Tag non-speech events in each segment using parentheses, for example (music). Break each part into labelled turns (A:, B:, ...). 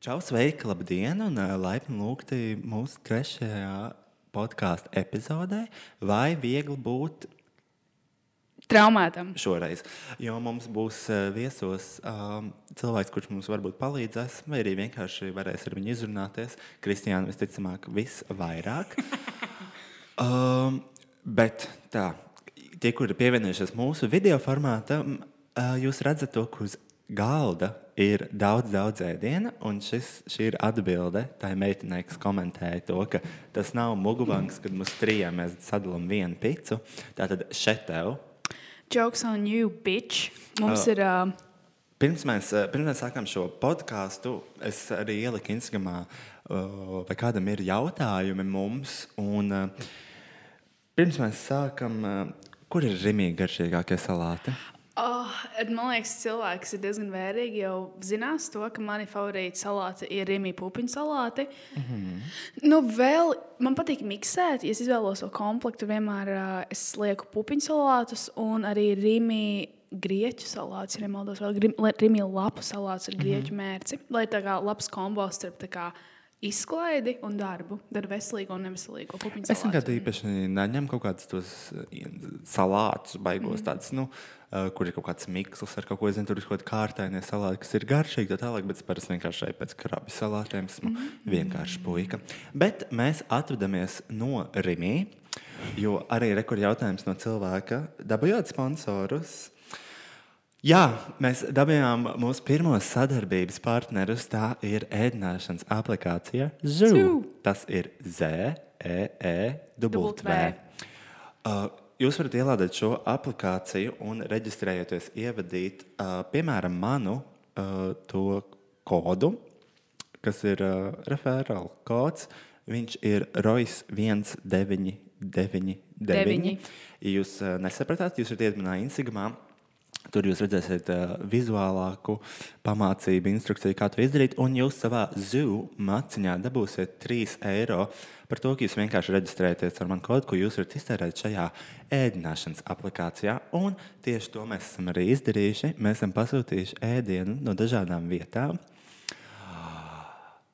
A: Čau, sveiki, labdien, un ā, laipni lūgti mūsu trešajā podkāstu epizodē. Vai viegli būt
B: Traumētam.
A: šoreiz? Jo mums būs ā, viesos um, cilvēks, kurš mums varbūt palīdzēs, vai arī vienkārši varēs ar viņu izrunāties. Kristiāna visticamāk, visvairāk. (laughs) um, bet tā, tie, kuri pievienojušies mūsu video formātam, ā, jūs redzat to, uz galda ir daudz, daudz ēdiena, un šis, šī ir atbilde tai meitenei, kas komentēja to, ka tas nav mugubanks, kad mums trijiem mēs sadalām vienu picu. Tātad šeit tev.
B: Jokes on you, bitch. Mums
A: Oh.
B: ir. Uh,
A: Pirms mēs, eh, pirms mēs sākām šo podkāstu, es arī ieliku Instagramā, uh, vai kādam ir jautājumi mums. Un, uh, pirms mēs sākam, uh, kur ir rimīgi garšīgākie salāti?
B: Oh, man liekas, cilvēks ir diezgan vērīgi. Jau zinās to, ka mani favorīti salāti ir rīmi pupiņu salāti. Mm -hmm. Nu, vēl man patīk miksēt. Ja es izvēlos to komplektu, vienmēr uh, es lieku pupiņu salātus un arī rīmi. Grieķu salāts, ja nemaldos, vēl rīmi lapu salāts ar grieķu mērci. Lai tā kā labs kombo starp tā kā izklaidi un darbu, darbu veselīgu un neveselīgu pupiņu
A: Es nekad īpaši neņemu kaut kādus tos eh, salātus, baigos tādus, nu, eh, kur ir kaut kāds miksls ar kaut ko, zinu, tur ir kaut kāda kārtainie salāti, kas ir garšīgi, tā tālāk, bet es parasti vienkārši eju pēc krabi salātiem, esmu vienkārši puika. Bet mēs atvedamies no Rimī, jo arī rekur jautājums no cilvēka, dabūjot sponsorus. Jā, mēs dabūjām mūsu pirmo sadarbības partnerus. Tā ir ēdināšanas aplikācija Zoo. Tas ir Z, E, E, W. Uh, jūs varat ielādēt šo aplikāciju un reģistrējoties, ievadīt, uh, piemēram, manu uh, to kodu, kas ir uh, referāla kods. Viņš ir ROIS 1999.
B: Deviņi.
A: Ja jūs uh, nesapratāt, jūs varat iet manā Instagramā. Tur jūs redzēsiet uh, vizuālāku pamācību, instrukciju, kā to izdarīt. Un jūs savā zoo maciņā dabūsiet 3 eiro par to, ka jūs vienkārši reģistrējaties ar manu kodu, ko jūs varat iztērēt šajā ēdināšanas aplikācijā. Un tieši to mēs esam arī izdarījuši. Mēs esam pasūtījuši ēdienu no dažādām vietām.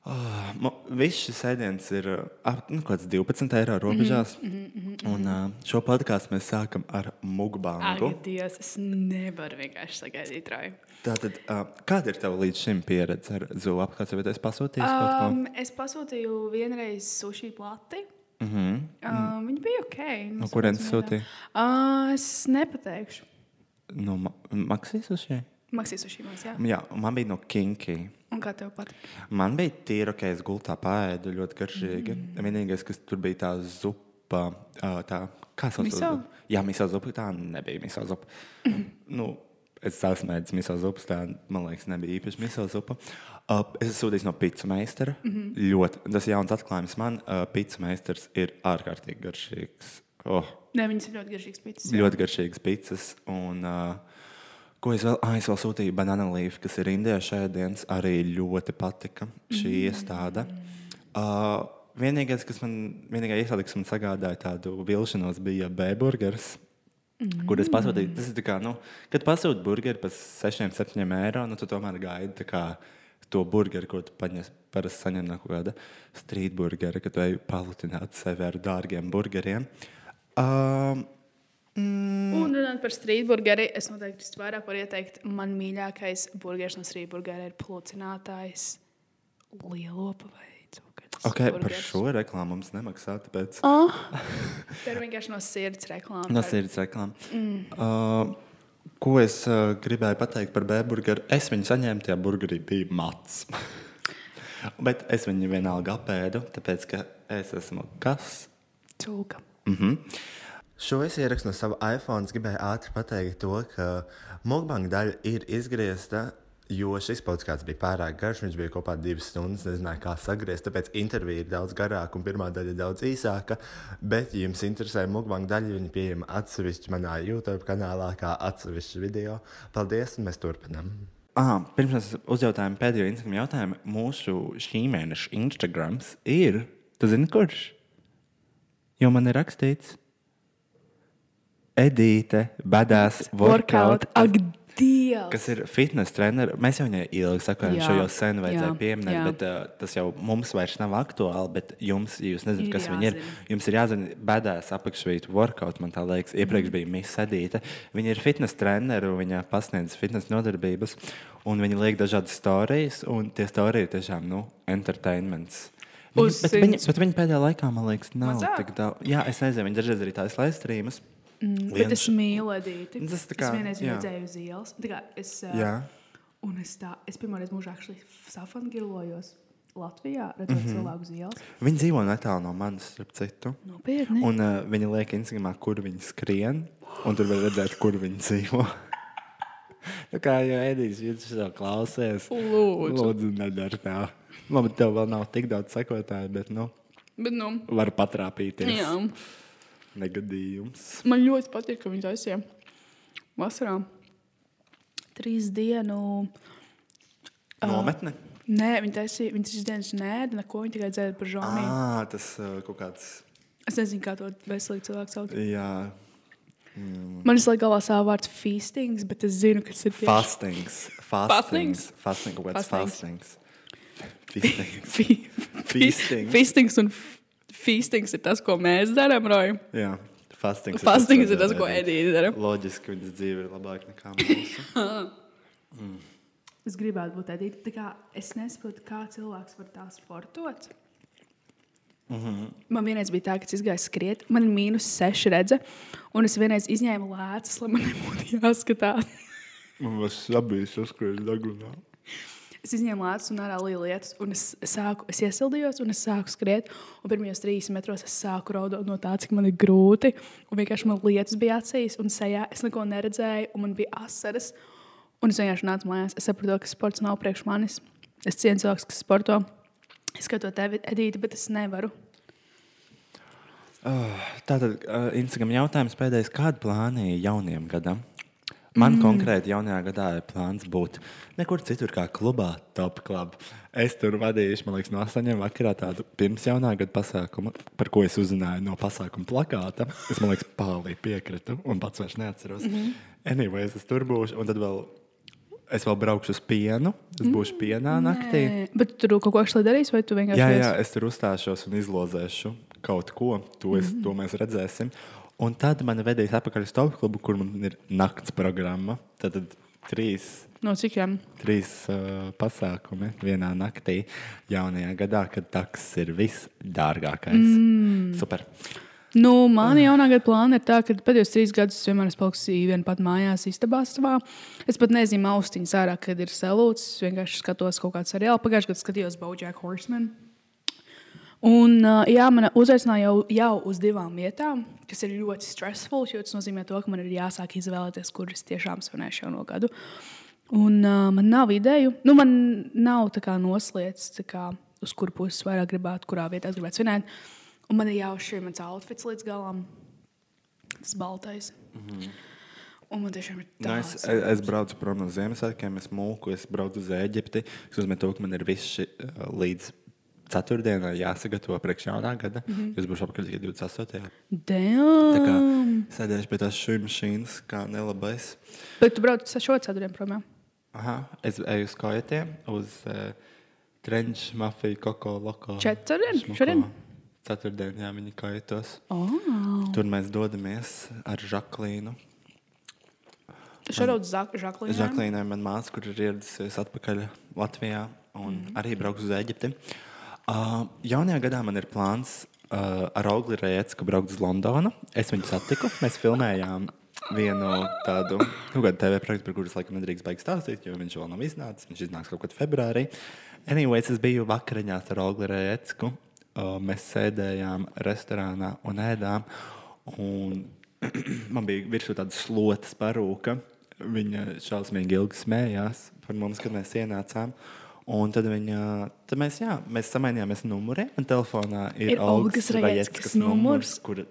A: Oh, Viss šis ēdiens ir uh, ap nu, kaut kāds 12 eiro robežās. Mm -hmm, un uh, šo podkāstu mēs sākam ar mugbangu.
B: Ak, Dievs, es nevaru vienkārši sagaidīt roju.
A: Tātad, uh, kāda ir tava līdz šim pieredze ar zoo aplikāciju? Vai tu esi pasūtījis kaut ko?
B: Um, es pasūtīju vienreiz sushi plati.
A: Mm -hmm.
B: Um, viņi bija ok.
A: No kurienes sūtīji?
B: Uh, es nepateikšu.
A: No Ma Maksijas uz šeit?
B: Maksīs sushi mums, jā.
A: Jā, man bija no Kinky.
B: Un kā tev patīk?
A: Man bija tīra, ka es gultā pāēdu ļoti garšīgi. Mm. Vienīgais, kas tur bija tā zupa, tā kā sauc
B: Miso?
A: Jā, miso zupa. Tā nebija miso zupa. Mm. (clears throat) Nu, es sasniedzu miso zupas, tā man liekas, nebija īpaši miso zupa. Uh, es esmu sūtījis no pizza meistara. Mm -hmm. ļoti, tas ir jauns atklājums man. Uh, pizza meistars ir ārkārtīgi garšīgs. Oh,
B: Nē, viņas ir ļoti garšīgas pīcis.
A: ļoti garšīgas pizzas. Un, uh, ko es vēl, ah, es vēl sūtīju banāna līniju, kas ir indiešu ēdiens. Arī ļoti patika šī iestāde. Uh, vienīgais, kas man, vienīgā iestāde, kas man sagādāja tādu vilšanos, bija B-burgers. Mm. Kur es pasūtīju, tas ir kā, nu, kad pasūti burgeri par 6, 7 eiro, nu, tu tomēr gaidi kā to burgeri, ko tu paņem, parasti saņem no kaut kāda street burgera, kad tu ej palutināt sevi ar dārgiem burgeriem. Um,
B: Un runājot par strīdburgeri, es noteikti vairāk varu ieteikt. Man mīļākais burgeris no strīdburgera ir plūcinātājs lielopa vai cukurs.
A: okay, par šo reklāmu mums nemaksā. Tāpēc (laughs)
B: Oh. Tā ir vienkārši no sirds reklāma.
A: no sirds reklāma. Mm. Uh, ko es uh, gribēju pateikt par B-burgeru? Es viņu saņēmu, tajā burgerī bija mats. (laughs) Bet es viņu vienalga apēdu, tāpēc ka es esmu kas?
B: Cūka.
A: Mm -hmm. Šo es ierakstu no sava iPhone. Es gribēju ātri pateikt to, ka mukbanga daļa ir izgriezta. Jo šis podkāsts bija pārāk garš, viņš bija kopā divas stundas. Nezināju, kā sagriezt. Tāpēc intervija ir daudz garāka un pirmā daļa ir daudz īsāka. Bet, ja jums interesē mukbanga daļa, viņa pieejama atsevišķi manā YouTube kanālā, kā atsevišķi video. Paldies, un mēs turpinām. Ah, pirms mēs uzjautājām pēdējo Instagram jautājumu, mūsu šī mēneša Instagrams ir. Tu zini, kurš? Jo man ir rakstīts, Edīte, badās, workout.
B: Ag, Dievs!
A: kas ir fitnes treneris. Mēs jau viņai ilgi sakām, šo jau sen vajadzēja pieminēt, bet uh, tas jau mums vairs nav aktuāli. Bet jums, ja jūs nezināt, kas viņi ir, jums ir jāzina, bēdās apakšvītu workout. Man tā liekas, iepriekš bija Miss Edīte. Viņa ir fitnes treneris, viņa pasniedz fitnes nodarbības. Un viņa liek dažādas stāstus, un tie stāsti ir tiešām nu, entertainments. Viņa,
B: Uz
A: bet, viņa, bet viņa pēdējā laikā, man liekas, nav
B: Mazāk?
A: tik daudz. Jā, es nezinu, viņa dažreiz arī tādas laistrīmas.
B: Mm, Bet es mīlu Edīti.
A: Tas tā
B: Es
A: kā-
B: vienreiz viņu redzēju uz ielas. Tā kā Es, uh,
A: Jā.
B: un es, tā, es pirmo reizi mūžā safangirojos Latvijā, redzot mm -hmm. cilvēku uz ielas.
A: Viņa dzīvo netālu no manis, starp citu.
B: Nopietni.
A: Un uh, viņa liek Instagramā, kur viņi skrien, un tur var redzēt, kur viņi dzīvo. (laughs) Tā kā jau Edijs viņš to klausies,
B: Lūdzu.
A: lūdzu nedara tā. Labi, tev vēl nav tik daudz sekotāju, bet nu,
B: Bet, nu,
A: var patrāpīties.
B: jā.
A: Negadījums.
B: Man ļoti patīk, ka viņi taisīja vasarā trīs dienu.
A: Nometne?
B: Nē, viņi taisīja, viņi trīs dienas nēda, neko viņi tikai dzēra par žāmiju.
A: Ah, tas uh, kaut kāds.
B: Es nezinu, kā to veselīgi cilvēku sauc.
A: Jā,
B: Man ir galvā savu vārdu feastings, bet es zinu, kas ir tieši
A: fastings. Fastings.
B: Fastings?
A: Fasting, kaut kāds
B: Fastings.
A: fastings. Feasting.
B: Fe-
A: Feastings.
B: Feastings un f- feastings ir tas, ko mēs darām, Roja.
A: Jā, fastings.
B: Fastings ir tas, ko. Edīte dara.
A: Loģiski, viņas dzīve ir labāka nekā mūsu. (laughs)
B: Es gribētu būt Edīte. Tā kā Es nesaprotu, kā cilvēks var tā sportot. Mm -hmm. Man vienreiz bija tā, ka es gāju skriet, man ir mīnus seši redze, un es vienreiz izņēmu lēcas, lai man nebūtu jāskatās.
A: Man tas sabijis uzskrēja dagunā.
B: Es izņēmu lēcas un ārā lielu lietas, un es, sāku, es iesildījos, un es sāku skriet. Pirmajos trīs metros es sāku raudāt no tā, cik man ir grūti. Un vienkārši man lietas bija acīs, un sejā es neko neredzēju, un man bija asaras. Un es vienkārši nācu mājās. Es sapratu, ka sports nav priekš manis. Es cienu cilvēkus, kas sporto. Es skatos tevi, Edīti, bet es nevaru.
A: Tātad uh, Instagram jautājums pēdējais. Kādi plāni jaunajam gadam? Man mm. konkrēti jaunajā gadā ir plāns būt nekur citur kā klubā, Top Club. Es tur vadīju, man liekas, no 8 vakarā tādu pirms jaunā gada pasākumu, par ko es uzzināju no pasākuma plakāta. Es man liekas, pāri piekritu, un pats vairs neatceros. Mm -hmm. Anyways, es tur būšu, un tad vēl es vēl braukšu uz pienu. Es būšu pienā naktī.
B: Nē, bet tu tur kaut ko šādu darīsi, vai tu vienkārši
A: Jā, jā, es tur uzstāšos un izlozēšu kaut ko. To, es,
B: Mhm.
A: to mēs redzēsim. Un tad man vedīs atpakaļ uz Top klubu, kur man ir nakts programma. Tad, tad trīs,
B: No cikiem?
A: trīs uh, pasākumi vienā naktī, jaunajā gadā, kad taks ir visdārgākais. Mm. Super.
B: Nu, Mana jaunā gada plāna ir tā, ka pēdējos trīs gadus es vienmēr esmu palicis viena pat mājās, istabā savā. Es pat nezinu, austiņas ārā, kad ir salūts. Es vienkārši skatos kaut kādu seriālu. Pagājušajā gadā skatījos Bojack Horseman. Un, jā, man uzaicināja jau, jau uz divām vietām, kas ir ļoti stressful, jo tas nozīmē, to, ka man ir jāsāk izvēlēties, kuras tiešām svinēšu jau no gadu. Un uh, man nav ideju, nu, man nav tā kā noslēdz, tā kā, uz kuru pusi vairāk gribētu, kurā vietā es gribētu svinēt. Un man ir jāuzšķir mans outfits līdz galam. Tas baltais. Mm -hmm. Un man tiešām ir
A: Nu,
B: tāds
A: es, es, es braucu prom no Ziemassvētkiem, es mūku, es braucu uz Eģipti. Tas nozīmē, to, ka man ir viss šis līdz ceturtdienai jāsagatavo priekš jaunā gada. Mm -hmm. Es būšu apakaļ tikai 28. Tā kā
B: Damn!
A: sēdēšu pie tās šūnu mašīnas, kā nelabais.
B: Bet tu brauc ar šo ceturtdienu prom.
A: Aha, es eju uz kājām, uz uh, treniņu, mafiju, koko, loko.
B: Četrdien? Šodien?
A: Ceturtdien, jā, viņi kājos.
B: Oh.
A: Tur mēs dodamies ar Žaklīnu.
B: Šādi Žaklīna.
A: Žaklīnai man māsa, kur ir ieradusies atpakaļ Latvijā un mm. arī brauks uz Eģipti. Uh, jaunajā gadā man ir plāns uh, ar Ogli Rēcu braukt uz Londonu. Es viņu satiku, mēs filmējām vienu tādu nu, gadu TV projektu, par kurus laikam nedrīkst baigt stāstīt, jo viņš vēl nav iznācis. Viņš iznāks kaut kad februārī. Anyways, es biju vakariņās ar Ogli Rēcu. Uh, mēs sēdējām restorānā un ēdām. Un (clears throat) man bija virsū tāda slotas parūka. Viņa šausmīgi ilgi smējās par mums, kad mēs ienācām. Un tad, viņa, tad mēs, jā, mēs samainījāmies numuriem. Man telefonā ir,
B: Ir Olgas Rajeckas numurs.
A: kur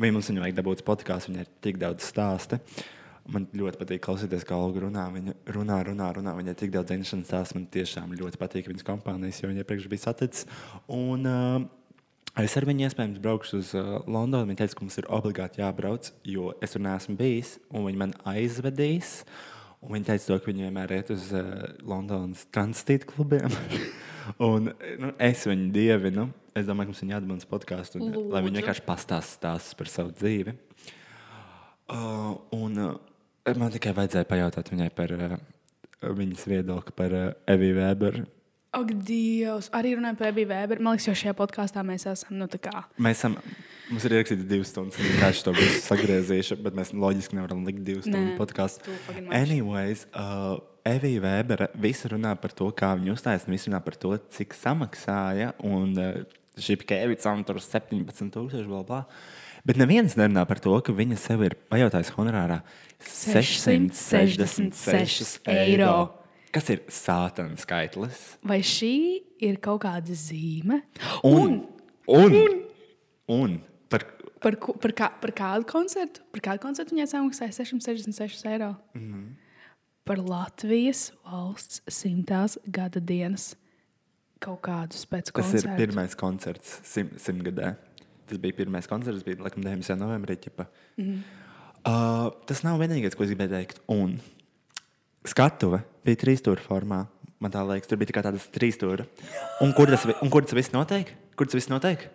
A: Vai mums viņu vajag dabūt podkāstu, viņai ir tik daudz stāstu. Man ļoti patīk klausīties, kā Olga runā. Viņa runā, runā, runā. Viņai ir tik daudz zināšanas stāstu. Man tiešām ļoti patīk viņas kompānijas, jo viņa iepriekš bija saticis. Un, uh, Es ar viņu iespējams braukšu uz uh, Londonu. Viņa teica, ka mums ir obligāti jābrauc, jo es tur neesmu bijis, un viņi man aizvedīs. Un viņi teica, to, ka viņi vienmēr iet uz uh, Londonas tranzīta klubiem. (laughs) un, nu, es viņu dievinu. Es domāju, ka mums viņa atbalsta podkāstu, un,
B: Lūdzu.
A: lai viņi vienkārši pastāstītu stāstus par savu dzīvi. Uh, un uh, man tikai vajadzēja pajautāt viņai par uh, viņas viedokli par uh, Eviju Weberu.
B: Ak, Dievs, arī runājot par Ebiju Vēberu. Man liekas, jau šajā podkāstā mēs esam. Nu, kā,
A: Mēs esam, mums ir ierakstīts divas stundas, un vienkārši to visu sagriezīšu, bet mēs loģiski nevaram likt divas stundu podkāstu. Anyways, uh, Evija Vēbera visi runā par to, kā viņa uzstājas, un visi runā par to, cik samaksāja. Un uh, šī Kevicam tur 17,000 bla bla. Bet neviens nerunā par to, ka viņa sev ir pajautājusi honorārā 666 eiro. Kas ir sātana skaitlis?
B: vai šī ir kaut kāda zīme?
A: Un, un, un, un par,
B: Par, ko- par, kā, par kādu koncertu? Par kādu koncertu viņai samaksāja 666 eiro? Mm -hmm. Par Latvijas valsts simtās gada dienas kaut kādus pēc
A: Tas
B: koncertu.
A: ir pirmais koncerts sim, simtgadē. Tas bija pirmais koncerts, bija laikam 9. novembrī. Mm -hmm. uh, tas nav vienīgais, ko es gribēju teikt. Un skatuve bija trīs stūra formā. Man tā liekas, tur bija tikai tādas trīs stūra. Un kur tas, un kur tas viss notiek? Kur tas viss notiek?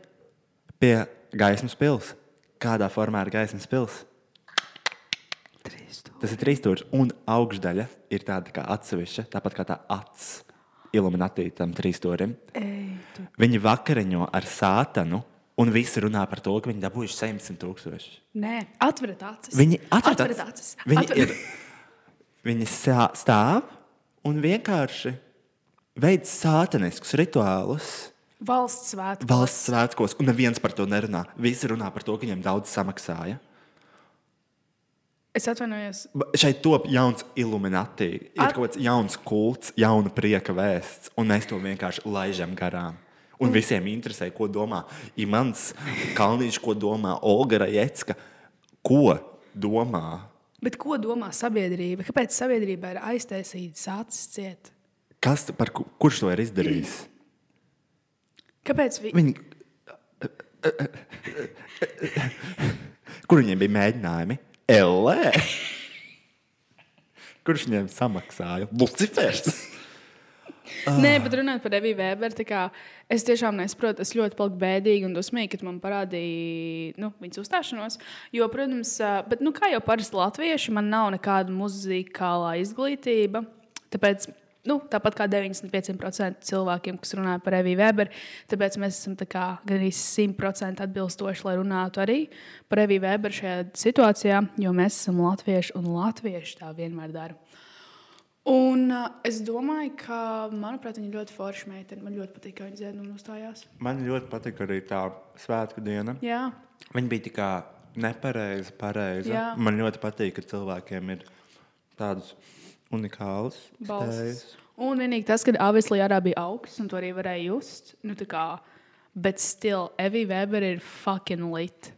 A: Pie gaismas pils. Kādā formā ir gaismas pils? Tas ir trīs stūris, un augšdaļa ir tāda kā atsevišķa, tāpat kā tā acis iluminatītam trīs stūrim. Viņi vakariņo ar sātanu, un visi runā par to, ka viņi dabūjuši 700 tūkstoši.
B: Nē, atveriet acis.
A: Viņi
B: Atveriet
A: acis. Viņi,
B: Atver-
A: ir, viņi stāv un vienkārši veic sātaniskus rituālus
B: Valsts svētku.
A: valsts svētkos, un neviens par to nerunā. Visi runā par to, ka viņiem daudz samaksāja.
B: Es atvainojos.
A: Šeit top jauns illuminati, ir
B: At-
A: kaut kāds jauns kults, jauna prieka vēsts, un mēs to vienkārši laižam garām. Un visiem interesē, ko domā Imants Kalniņš, ko domā Olga Rajecka. Ko domā?
B: Bet ko domā sabiedrība? Kāpēc sabiedrība ir aiztaisīta acis ciet?
A: Kas, par, ku- kurš to ir izdarījis?
B: Kāpēc vi...
A: Viņi... Kur viņiem bija mēģinājumi? Elē! Kurš viņiem samaksāja? Lucifers!
B: Nē, bet runājot par Eviju Vēberu, kā es tiešām nesaprotu, es ļoti paliku bēdīgi un dusmīgi, kad man parādīja nu, viņas uzstāšanos. Jo, protams, bet, nu, kā jau parasti latvieši, man nav nekāda muzikālā izglītība. Tāpēc, nu, tāpat kā 95% cilvēkiem, kas runā par Eviju Vēberu, tāpēc mēs esam tā kā gandrīz 100% atbilstoši, lai runātu arī par Eviju Vēberu šajā situācijā, jo mēs esam latvieši un latvieši tā vienmēr dara. Un uh, es domāju, ka, manuprāt, viņa ļoti forša meitene. Man ļoti patīk, kā viņa dzied un uzstājās.
A: Man ļoti patīk arī tā svētku diena.
B: Jā,
A: Viņa bija tikai nepareiza, pareiza.
B: Jā.
A: Man ļoti patīk, ka cilvēkiem ir tādas unikālas
B: balss.
A: spējas.
B: Un vienīgi tas, ka Avislī arī bija augsts, un to arī varēja just. Nu, kā, bet still, Evija Weber ir fucking lit.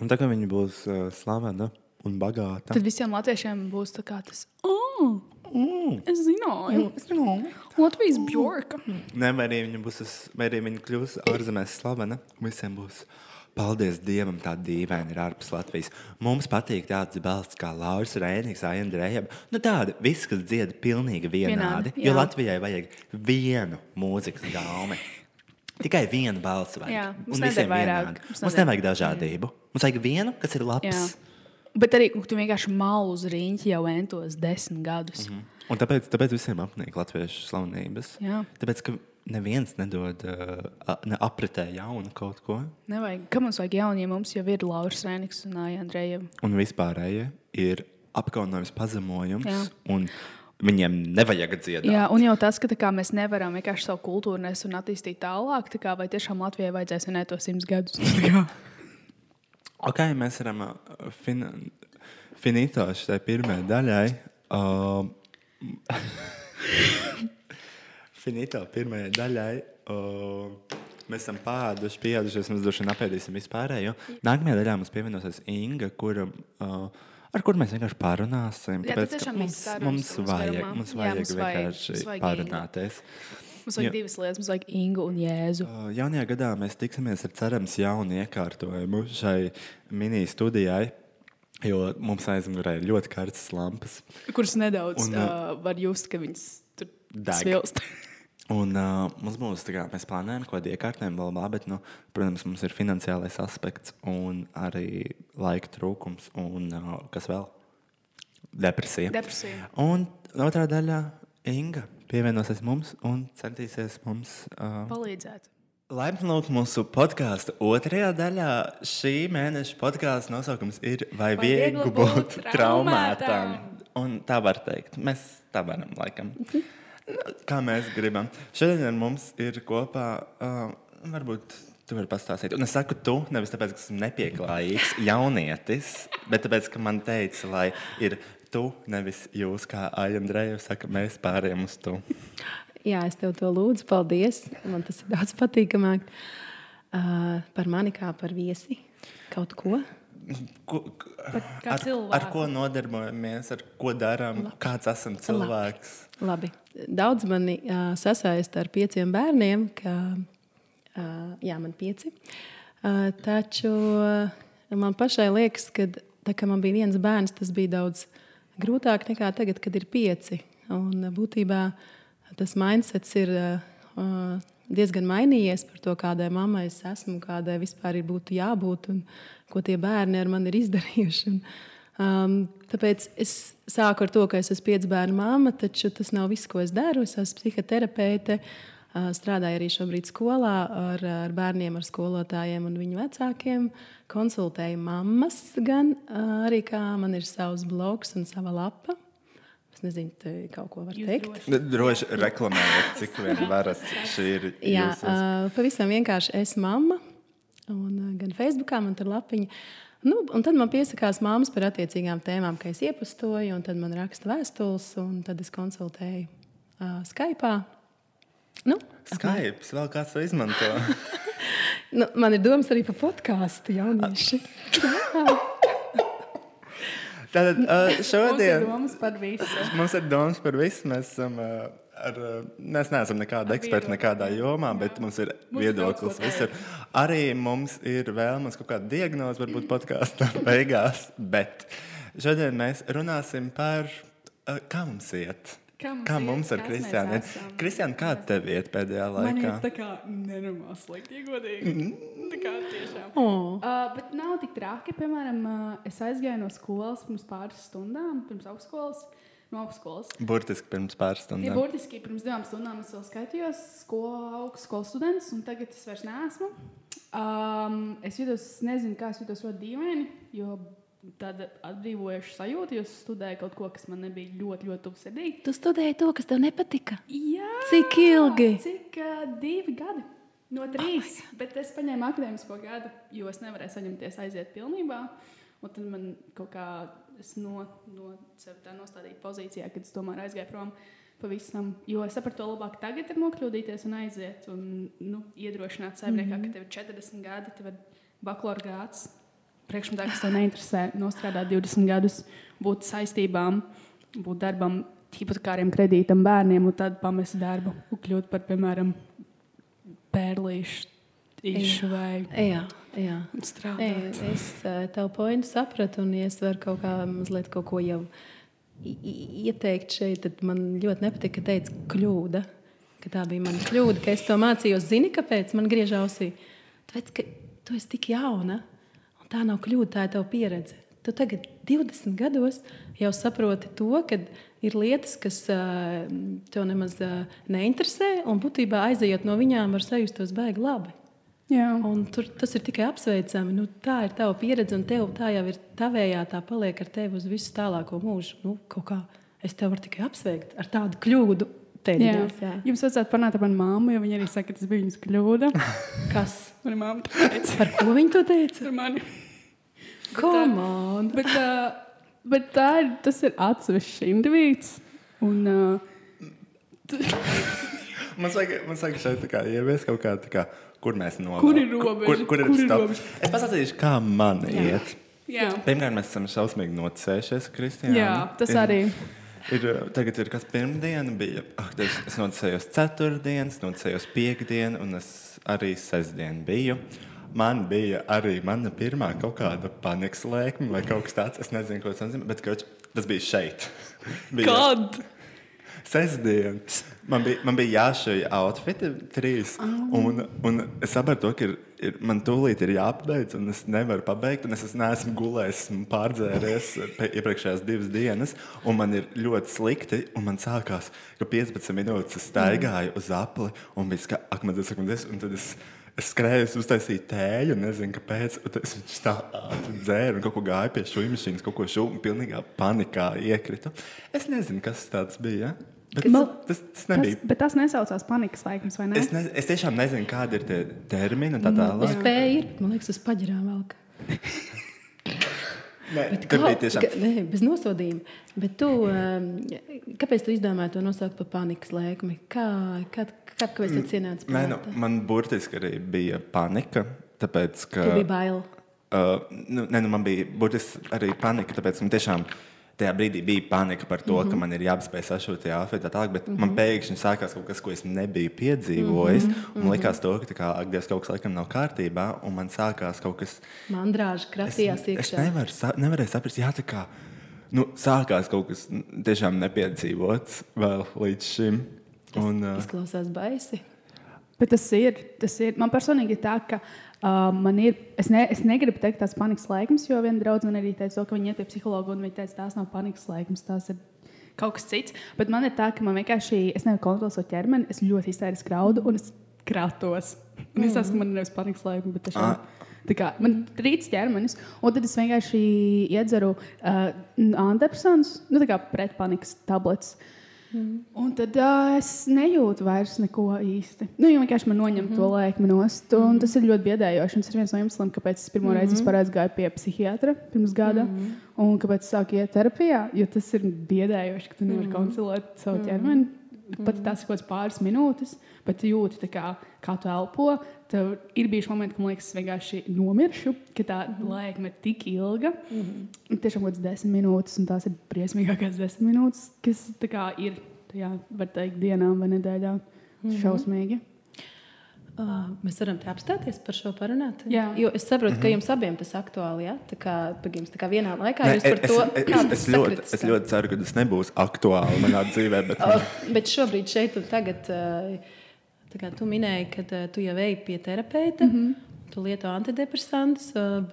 A: Un tā kā viņa būs uh, slavena un bagāta.
B: Tad visiem latviešiem būs tas, oh,
A: Mm.
B: es zināju,
A: Es zinu.
B: Latvijas bjorka.
A: Nē, vai arī viņa būs, vai arī viņa kļūs ārzemēs slavena. Visiem būs. Paldies Dievam, tā dīvaina ir ārpus Latvijas. Mums patīk tāds balsts kā Lauris Rēnīgs, Aindrēja. Nu tāda, viss, kas dzied pilnīgi vienādi.
B: Vienādi,
A: jo
B: jā.
A: Latvijai vajag vienu mūzikas gaumu. Tikai vienu balsi vajag.
B: Jā, mums
A: Un visiem
B: vairāk.
A: vienādi.
B: Mums
A: Mums nevajag dažādību. Mums vajag vienu, kas ir labs.
B: Jā. Bet arī tu vienkārši malu uz rīņķi jau entos desmit gadus. Mm -hmm.
A: Un tāpēc, tāpēc visiem apnīk latviešu slavenības.
B: Jā.
A: Tāpēc, ka neviens nedod uh, ne apritē jaunu kaut ko.
B: Nevajag. Kā mums vajag jaunu, ja mums jau ir Lauris Rēniks un Aija Andreja?
A: Un vispārējie ir apkaunojums, pazemojums. Viņiem nevajag dziedāt.
B: Jā, un jau tas, ka kā, mēs nevaram vienkārši savu kultūru nes un attīstīt tālāk, tā kā, vai tiešām Latvijai vajadzēs vienēt to simts gadus. (laughs)
A: Ok, mēs varam uh, fin finito šai pirmajai daļai. Uh, (laughs) finito pirmajai daļai. Uh, mēs esam pāduši, pieaugušies, mēs droši vien apēdīsim vispārējo. Nākamajā daļā mums pievienosies Inga, kura. Uh, Ar kur mēs vienkārši pārunāsim.
B: Jā,
A: tāpēc, mums, mums vajag, mums vajag
B: mums vajag-
A: vienkārši
B: vajag
A: pārunāties.
B: Mums vajag
A: Jā.
B: divas lietas, mums vajag Ingu un Jēzu.
A: Jaunajā gadā mēs tiksimies ar cerams jaunu iekārtojumu šai mini studijai. Jo mums aizmugurē ir ļoti karstas lampas.
B: Kuras nedaudz
A: un,
B: uh, var just, ka viņas tur
A: Deg.
B: svilst.
A: Un uh, mums būs, tā kā mēs plānojam, ko iekārtējam vēl labi, bet, nu, protams, mums ir finansiālais aspekts un arī laika trūkums un uh, kas vēl? Depresija.
B: Depresija.
A: Un otrā daļā Inga pievienosies mums un centīsies mums uh,
B: Palīdzēt.
A: Laipni lūgt mūsu podkāstu otrajā daļā. Šī mēneša podkāstu nosaukums ir Vai,
B: Vai
A: viegli būt traumētam?
B: traumētam?
A: Un tā var teikt. Mēs tā varam, laikam. Nu, (laughs) Kā mēs gribam. Šodien ar mums ir kopā, uh, varbūt tu vari pastāstīt. Un es saku, tu nevis tāpēc, ka esmu nepieklājīgs jaunietis, bet tāpēc, ka man teica, lai ir tu, nevis jūs, kā Aija Andreja saka, mēs pārējām uz tu.
C: Jā, es tev to lūdzu. Paldies. Man tas ir daudz patīkamāk. Uh, par mani kā par viesi. Kaut ko.
A: Ko, ar,
B: cilvēku.
A: ar ko nodarbojamies, ar ko darām, kāds esam cilvēks.
C: Labi. Daudz mani uh, sasaista ar pieciem bērniem. Ka, uh, jā, man pieci. Uh, taču uh, man pašai liekas, ka tā, kad man bija viens bērns, tas bija daudz grūtāk nekā tagad, kad ir pieci. Un, uh, būtībā tas mindsets ir uh, diezgan mainījies par to, kādai mammai es esmu, kādai vispār ir būtu jābūt un ko tie bērni ar mani ir izdarījuši. Un, um, tāpēc es sāku ar to, ka es esmu piecu bērnu māma, taču tas nav viss, ko es daru. Es esmu psihoterapeite. Uh, strādāju arī šobrīd skolā ar, ar bērniem, ar skolotājiem un viņu vecākiem. Konsultēju mammas, gan uh, arī kā man ir savs blogs un sava lapa. Es nezinu, te kaut ko var
B: Jūs
C: teikt.
B: droši.
A: Droši reklamējot, cik vien varat. Šī ir (laughs)
C: Jā,
A: jūsu.
C: uh, pavisam vienkārši es mamma. Un, uh, gan Facebookā man tur lapiņa. Nu, un tad man piesakās māmas par attiecīgām tēmām, ka es iepastoju, un tad man raksta vēstules, un tad es konsultēju uh, Skype. Nu,
A: Skype, vēl kāds to izmanto. (laughs)
C: nu, man ir domas arī par podkāstu jaunieši. (laughs)
A: Tātad uh,
B: Mums ir
A: šodien
B: domas par visu.
A: mums ir domas par visu. Mēs, esam, uh, ar, uh, mēs neesam nekāda eksperta
B: viedokli.
A: nekādā jomā, bet mums ir
B: Mums ir daudz
A: viedoklis visur. Arī mums ir vēlams kaut kāda diagnoze, varbūt podkāstā (laughs) beigās. Bet šodien mēs runāsim par uh, kā mums iet.
B: Kā mums
A: kā mums ar
B: kas mēs
A: Kristiānu? Kristiāna, kā tev iet pēdējā
B: Man ir
A: laikā?
B: tā kā nenormāli slikti, godīgi. Tā kā tiešām.
C: Oh.
B: Uh, bet nav tik traki. Piemēram, uh, es aizgāju no skolas pirms pāris stundām, pirms augstskolas. No augstskolas.
A: Burtiski pirms pāris
B: Ja
A: stundām.
B: burtiski pirms divām stundām es vēl skaitījos skolu, augstskolas students, un tagad es vairs neesmu. Um, es jutos, nezinu, kā es jutos ļoti dīvaini, jo tāda atbrīvojoša sajūta, jo es studēju kaut ko, kas man nebija ļoti, ļoti tuvu sirdī.
C: Tu studēji to, kas tev nepatika.
B: Jā,
C: Cik ilgi?
B: Cik uh, divi gadi? No trīs. Oh bet es paņēmu akadēmisko gadu, jo es nevarēju saņemties aiziet pilnībā. Un tad man kaut kā es no, no sevis tā nostādīju pozīcijā, kad es tomēr aizgāju prom. Pavisam, jo es sapratu, to labāk tagad ir nokļūdīties un aiziet. Un nu, iedrošināt saimniekā, mm -hmm. ka tev ir 40 gadi, tev ir bakalaura grāts. Priekšmetā, kas tev neinteresē, nostrādāt 20 gadus, būt saistībām, būt darbam, hipotekāriem kredītam, bērniem, un tad pamest darbu un kļūt par, piemēram, pērlīšu īšu vai
C: Jā, jā.
B: strādāt.
C: Ei, es eh, tev pointu sapratu, un ja es varu kaut kā mazliet kaut ko jau ieteikt šeit, tad man ļoti nepatika, ka teica kļūda. Ka tā bija mana kļūda, ka es to mācījos. Zini, kāpēc man griež ausī? Tāpēc, ka tu esi tik jauna, un tā nav kļūda, tā ir tava pieredze. Tu tagad, 20 gados, jau saproti to, ka ir lietas, kas uh, tev nemaz uh, neinteresē, un būtībā aizejot no viņām, var sajusties baigi labi. Tur, tas ir tikai apsveicami. Nu, tā ir tava pieredze, un tev, tā jau ir tavējā. Tā paliek ar tevi uz visu tālāko mūžu. Nu, kā es tev varu tikai apsveikt ar tādu kļūdu.
B: jā.
C: Jā.
B: Jums vajadzētu parunāt ar manu māmu, jo viņa arī saka, ka tas bija viņas kļūda. (laughs)
C: Kas?
B: Mana māma tā teica
C: Par ko viņi to teica?
B: par mani.
C: Come on!
B: Bet, uh, bet tā ir, tas ir atsevišķs indivīds. Un, uh,
A: Mums vajag, mums vajag šeit tā kā ieviest kaut kādu, tā kā, kur mēs nonākam.
B: Kur ir robeža?
A: Kur, kur ir,
B: Kur ir
A: stop?
B: robeža?
A: Es pasakīšu, kā man jā. iet.
B: jā.
A: Pirmkārt, mēs esam šausmīgi nocējušies, Kristiāna.
B: jā, tas
A: ir,
B: arī.
A: Ir, tagad ir kas pirmdiena, bija. Ak, es, es nocējos ceturtdienas, nocējos piekdienu, un es arī sestdienu biju. man bija arī mana pirmā kaut kāda panikas lēkme vai kaut kas tāds. Es nezinu, ko tas nozīmē, bet kaut, tas bija šeit. (laughs) bija
B: Kad?
A: Sestdien. Man bija, man bija jāšauj outfiti trīs. Un, un es sapratu, ka ir, ir, man tūlīt ir jāpabeidz, un es nevaru pabeigt. Es esmu- neesmu gulējis, esmu pārdzēries iepriekšējās divas dienas, un man ir ļoti slikti. Man sākās, ka 15 minūtes es staigāju uz apli, un bija ska- ak, man tas ir es. Es skrēju, es uztaisīju tēju, nezinu, kāpēc. Es viņš tā ātri dzēru un kaut ko gāju pie šūnu mašīnas, kaut ko šūnu, un pilnīgā panikā iekritu. Es nezinu, kas tas bija. Bet
B: Man-
A: tas, tas
B: Tas,
A: nebija.
B: bet tas nesaucās panikas laikams, vai ne?
A: Es, ne, es tiešām nezinu, kādi ir tie termini un tā
C: Es
A: tālāk.
C: spēju, ir, bet man liekas, tas paģirā vēl. (laughs)
A: Nē,
C: kā-
A: bija tiešām.
C: ka- Nē, bez nosodījuma. Bet tu, um, kāpēc tu izdomāji to nosaukt par panikas lēkmi? Kā, kā, kā, kāpēc tas ienāca
A: Nē, nu, man burtiski arī bija panika. Tāpēc, ka,
C: Tev bija bail.
A: Uh, nu, ne, nu, man bija burtiski arī panika, tāpēc man tiešām tajā brīdī bija panika par to, mm -hmm. ka man ir jāapspēj sašūt jāfēt tā tālāk, bet mm -hmm. man pēkšņi sākās kaut kas, ko es nebiju piedzīvojis. Mm -hmm. Man likās, to, ka kā, ak, Dievs, kaut kas laikam nav kārtībā, un man sākās kaut kas.
C: Mandrāža kratījās
A: es, es
C: iekšā.
A: nevaru, sa- nevarēju saprast, jā, tā kā nu, sākās kaut kas tiešām nepiedzīvots vēl līdz šim. Un, uh,
C: Izklausās baisi.
B: Bet tas ir, tas ir. Man personīgi ir tā, ka uh, man ir. Es, ne, es negribu teikt, tas ir panikas laikums, jo viena draudzene man arī teica, to, ka viņi iet pie psihologa un viņi teica, tās nav panikas laikums, tās ir kaut kas cits. Bet man ir tā, ka man vienkārši es nevaru kontrolēt savu ķermeni, es ļoti iztēriski graudu un es kratos. Un es saprotu, ka man ir nevis panikas laikums, bet tiešām.
A: Ah.
B: Tā kā man trīc ķermenis, un tad es vienkārši iedzeru uh, antidepresantus, nu, tā kā pretpanikas tabletes. Un tad uh, es nejūtu vairs neko īsti. Nu, jo vienkārši man noņem mm to lēkmi nost. Un tas ir ļoti biedējoši. Tas ir viens no iemesliem, kāpēc es pirmo reizi vispār aizgāju pie psihiatra pirms gada. Mm. Un kāpēc es sāku iet terapijā? Jo tas ir biedējoši, ka tu nevari kontrolēt savu ķermeni. Pat tas ir kaut kāds pāris minūtes, bet tu jūti, kā, kā tu elpo. Tev ir bijuši momenti, kad man liekas, es vienkārši nomiršu, ka tā lēkme ir tik ilga. Mm -hmm. Tiešām kaut kāds desmit minūtes, un tās ir briesmīgākās desmit minūtes, kas kā, ir tajā, var teikt, dienām vai nedēļā. Mm -hmm. Šausmīgi.
C: Uh, mēs varam te apstāties par šo parunāt.
B: Jā.
C: Jo es saprotu, ka jums abiem tas aktuāli. Ja? Tā kā, pagaidām, tā kā vienā laikā
A: Nē,
C: jūs par
A: es,
C: to
A: es,
C: kā
A: es, es, ļoti, es ļoti ceru, ka tas nebūs aktuāli manā dzīvē. Bet,
C: O, Bet šobrīd, šeit un tagad, uh, tā kā tu minēji, ka uh, tu jau ej pie terapeita, mm -hmm. tu lieto antidepresantus. uh,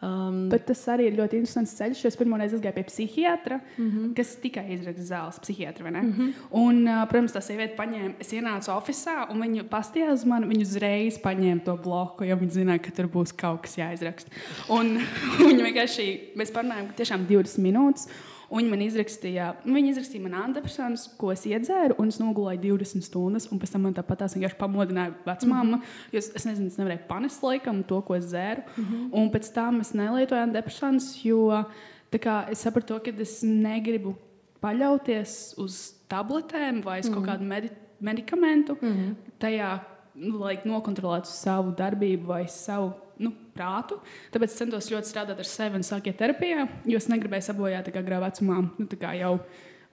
C: Um,
B: Bet tas arī ir ļoti interesants ceļš. jo Es pirmo reizi gāju pie psihiatra, mm -hmm. kas tikai izraksta zāles, psihiatra. Mm -hmm. un, uh, protams, tā sieviete paņēma, es ienācu oficiālā, un viņa pastījās uz mani. Viņa uzreiz paņēma to bloku, jo viņa zināja, ka tur būs kaut kas jāizraksta. (laughs) Un viņa vienkārši, mēs parunājām tiešām 20 minūtes. Un Viņa man izrakstīja, viņa izrakstīja man antidepresantus, ko es iedzēru, un es nogulēju 20 stundas. Un pēc tam man tāpat tās vienkārši pamodināja vecmāma. Mm -hmm. Es, es nezinu, es nevarēju panest laikam to, ko es dzēru. Mm -hmm. Un pēc tam es nelietoju antidepresantus, jo tā kā, es sapratu, to, ka es negribu paļauties uz tabletēm vai uz mm -hmm. kaut kādu medi medikamentu. Mm -hmm. Tajā nu, lai nokontrolētu savu darbību vai savu nu, prātu. Tāpēc es centos ļoti strādāt ar sevi un sākt terapijā, jo es negribēju sabojāt agrā vecumā, nu, jau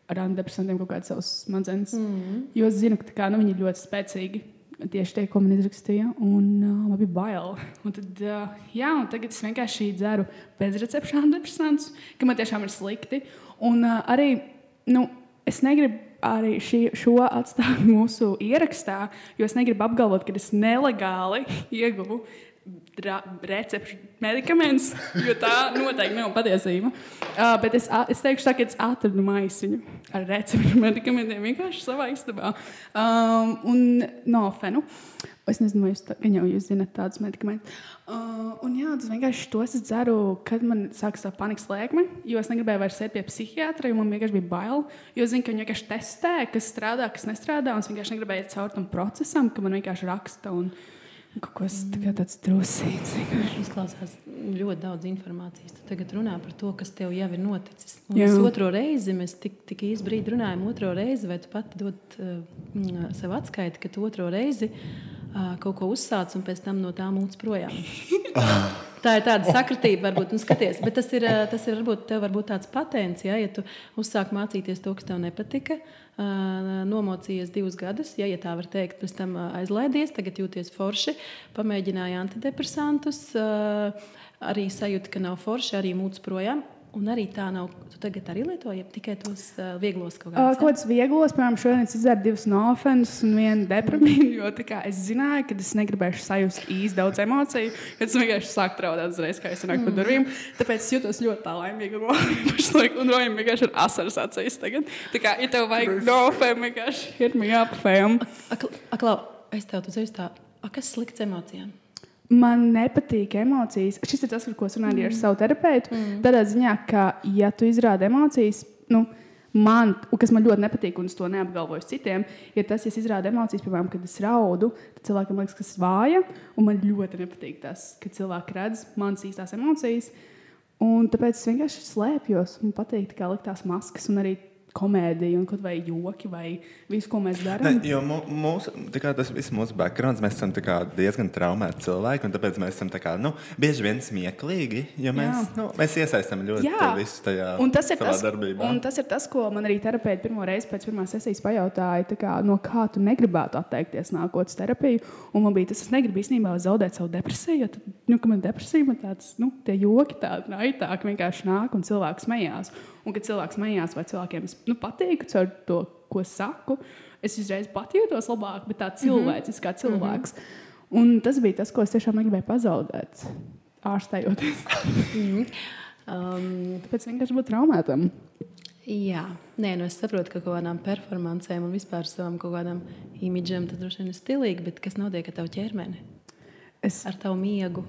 B: ar antidepresantiem kaut kādas savas smadzenes. Mm -hmm. Jo es zinu, ka kā, nu, viņi ir ļoti spēcīgi. Tieši tie, ko man izrakstīja, un uh, man bija bail. Un tad, uh, jā, un tagad es vienkārši dzeru bezrecepšu antidepresantus, ka man tiešām ir slikti. Un uh, arī nu, es negribu arī šī, šo atstāt (laughs) mūsu ierakstā, jo es negribu apgalvot, ka es nelegāli (laughs) ieguvu recepšu medikamentus, jo tā noteikti nav patiesība. Uh, bet es, es teikšu, tā, ka es atradu maisiņu ar recepšu medikamentiem vienkārši savā istabā. Um, un nofenu. Es nezinu, vai jūs, tā, jau jūs zinat tādus medikamentus. Uh, un jā, tas vienkārši tos es dzeru, kad man sākas tā panikas lēkme, jo es negribēju vairs iet pie psihiatra, jo man vienkārši bija bail. Jo es zinu, ka viņi vienkārši testē, kas strādā, kas nestrādā, un es vienkārši negribēju iet cauri tam procesam, ka man vienkārši raksta un un kaut kas tā tāds vienkārši.
C: Izklausās ļoti daudz informācijas. Tu tagad runā par to, kas tev jau ir noticis. Mēs otro reizi, mēs tik, tik īsi brīdi runājam, otro reizi, vai tu pati dod uh, sev atskaiti, ka tu otro reizi uh, kaut ko uzsāc un pēc tam no tā mūc projām. (laughs) tā ir tāda sakritība, varbūt, nu, skaties, bet tas ir, ā, tas ir varbūt, tev varbūt tāds patents, ja, ja tu uzsāk mācīties to, kas tev nepatika, ā, nomocījies divus gadus, ja, ja tā var teikt, pēc tam aizlaidies, tagad jūties forši, pamēģināji antidepresantus, arī sajūti, ka nav forši, arī mūcis projām. Un arī tā nav. Tu tagad arī lietoji tikai tos uh, vieglos kaut
B: Uh,
C: kādus.
B: Kaut kāds viegls, piemēram, šodien es izdzēru divas nofens un vienu deprimīnu, jo kā es zināju, ka es negribēšu sajust īsti daudz emociju, kad es vienkārši sāku traudēt uzreiz, kā es nāku pa durvīm. Tāpēc es jūtos ļoti tā laimīga (laughs) pašlaik, un rojam vienkārši ar asaras acīs tagad. Tā kā, ja tev vajag nofem, vienkārši hit me up, fam.
C: Aklau, es tev uzreiz tā, a, kas slikts emocijām?
B: Man nepatīk emocijas. Šis ir tas, ar ko es runāju mm. ar savu terapeitu. Mm. Tādā ziņā, ka, ja tu izrādi emocijas, nu, man, kas man ļoti nepatīk, un es to neapgalvoju citiem, ir tas, ja es izrādu emocijas, piemēram, kad es raudu, tad cilvēkam liekas, ka es vāja, un man ļoti nepatīk tas, kad cilvēki redz manas īstās emocijas. Un tāpēc es vienkārši slēpjos un patīk kā likt tās maskas un arī komēdija, un kaut vai joki, vai visu, ko mēs darām.
A: jo mūsu, tas viss mūsu backgrounds, mēs esam diezgan traumēti cilvēki, un tāpēc mēs esam tā kā, nu, bieži vien smieklīgi, jo mēs, nu, mēs iesaistām ļoti
B: Jā.
A: visu tajā
B: Un tas, tas,
A: darbībā.
B: un tas ir tas, ko man arī terapeiti pirmo reizi pēc pirmās sesijas pajautāja, tā kā, no kā tu negribētu atteikties nākotnes terapiju. Un man bija tas, es negribu īstenībā zaudēt savu depresiju, jo, tad, nu, man depresija, man tāds, nu, tie joki tādi raitāki vienkārši nāk un cilvēks smējās. Un, kad cilvēks smējās vai cilvēkiem es, nu, patīku caur to, ko saku, es uzreiz pat jūtos labāk, bet tā cilvēcis, kā cilvēks. Mm -hmm. Un tas bija tas, ko es tiešām negribēju pazaudēt, ārstējoties. (laughs)
C: Um,
B: Tāpēc vienkārši būt traumētam.
C: jā, nē, nu es saprotu, ka kaut kādām performancēm un vispār savam kaut kādam imidžam tas droši vien ir stilīgi, bet kas notiek ar tavu ķermeni?
B: Es
C: Ar tavu miegu,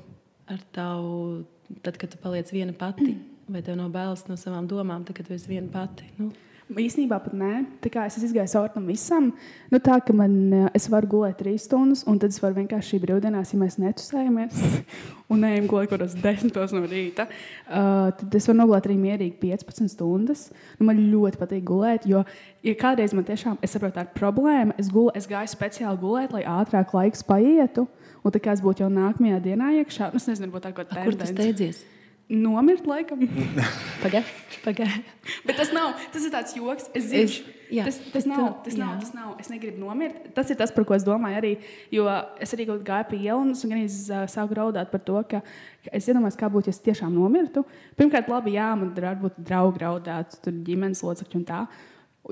C: ar tavu, tad, kad tu paliec viena pati, (clears throat) vai tev nav bailes no savām domām, tad, kad tu esi viena pati. Nu,
B: īstenībā pat nē. Tā kā es izgājis cauri tam visam, nu, tā ka man, eh, es varu gulēt trīs stundas, un tad es varu vienkārši brīvdienās, ja mēs netusējamies (laughs) un ejam gulēt kaut kādos desmitos no rīta, uh, tad es varu nogulēt arī mierīgi 15 stundas. Nu, man ļoti patīk gulēt, jo, ja kādreiz man tiešām, ir problēma, es, gulu, es gāju speciāli gulēt, lai ātrāk laiks paietu. Un tā kā es būtu jau nākamajā dienā iekšā, nu, es nezinu, varbūt tā kaut
C: a,
B: kāda
C: kur tu steidzies?
B: Nomirt, laikam. (laughs)
C: Pagaidi, pagaidi.
B: Bet tas nav, tas ir tāds joks. Es
C: Es-
B: zinu,
C: jā,
B: tas, tas, nav,
C: tu-
B: tas, nav,
C: jā.
B: tas nav. Es negribu nomirt. Tas ir tas, par ko es domāju arī. Jo es arī kaut kā gāju pie ielas un arī uh, sāku raudāt par to, ka, ka es iedomājos, kā būtu, ja es tiešām nomirtu. Pirmkārt, labi, jā, man varbūt draugi raudāt, tur ģimenes locekļi un tā.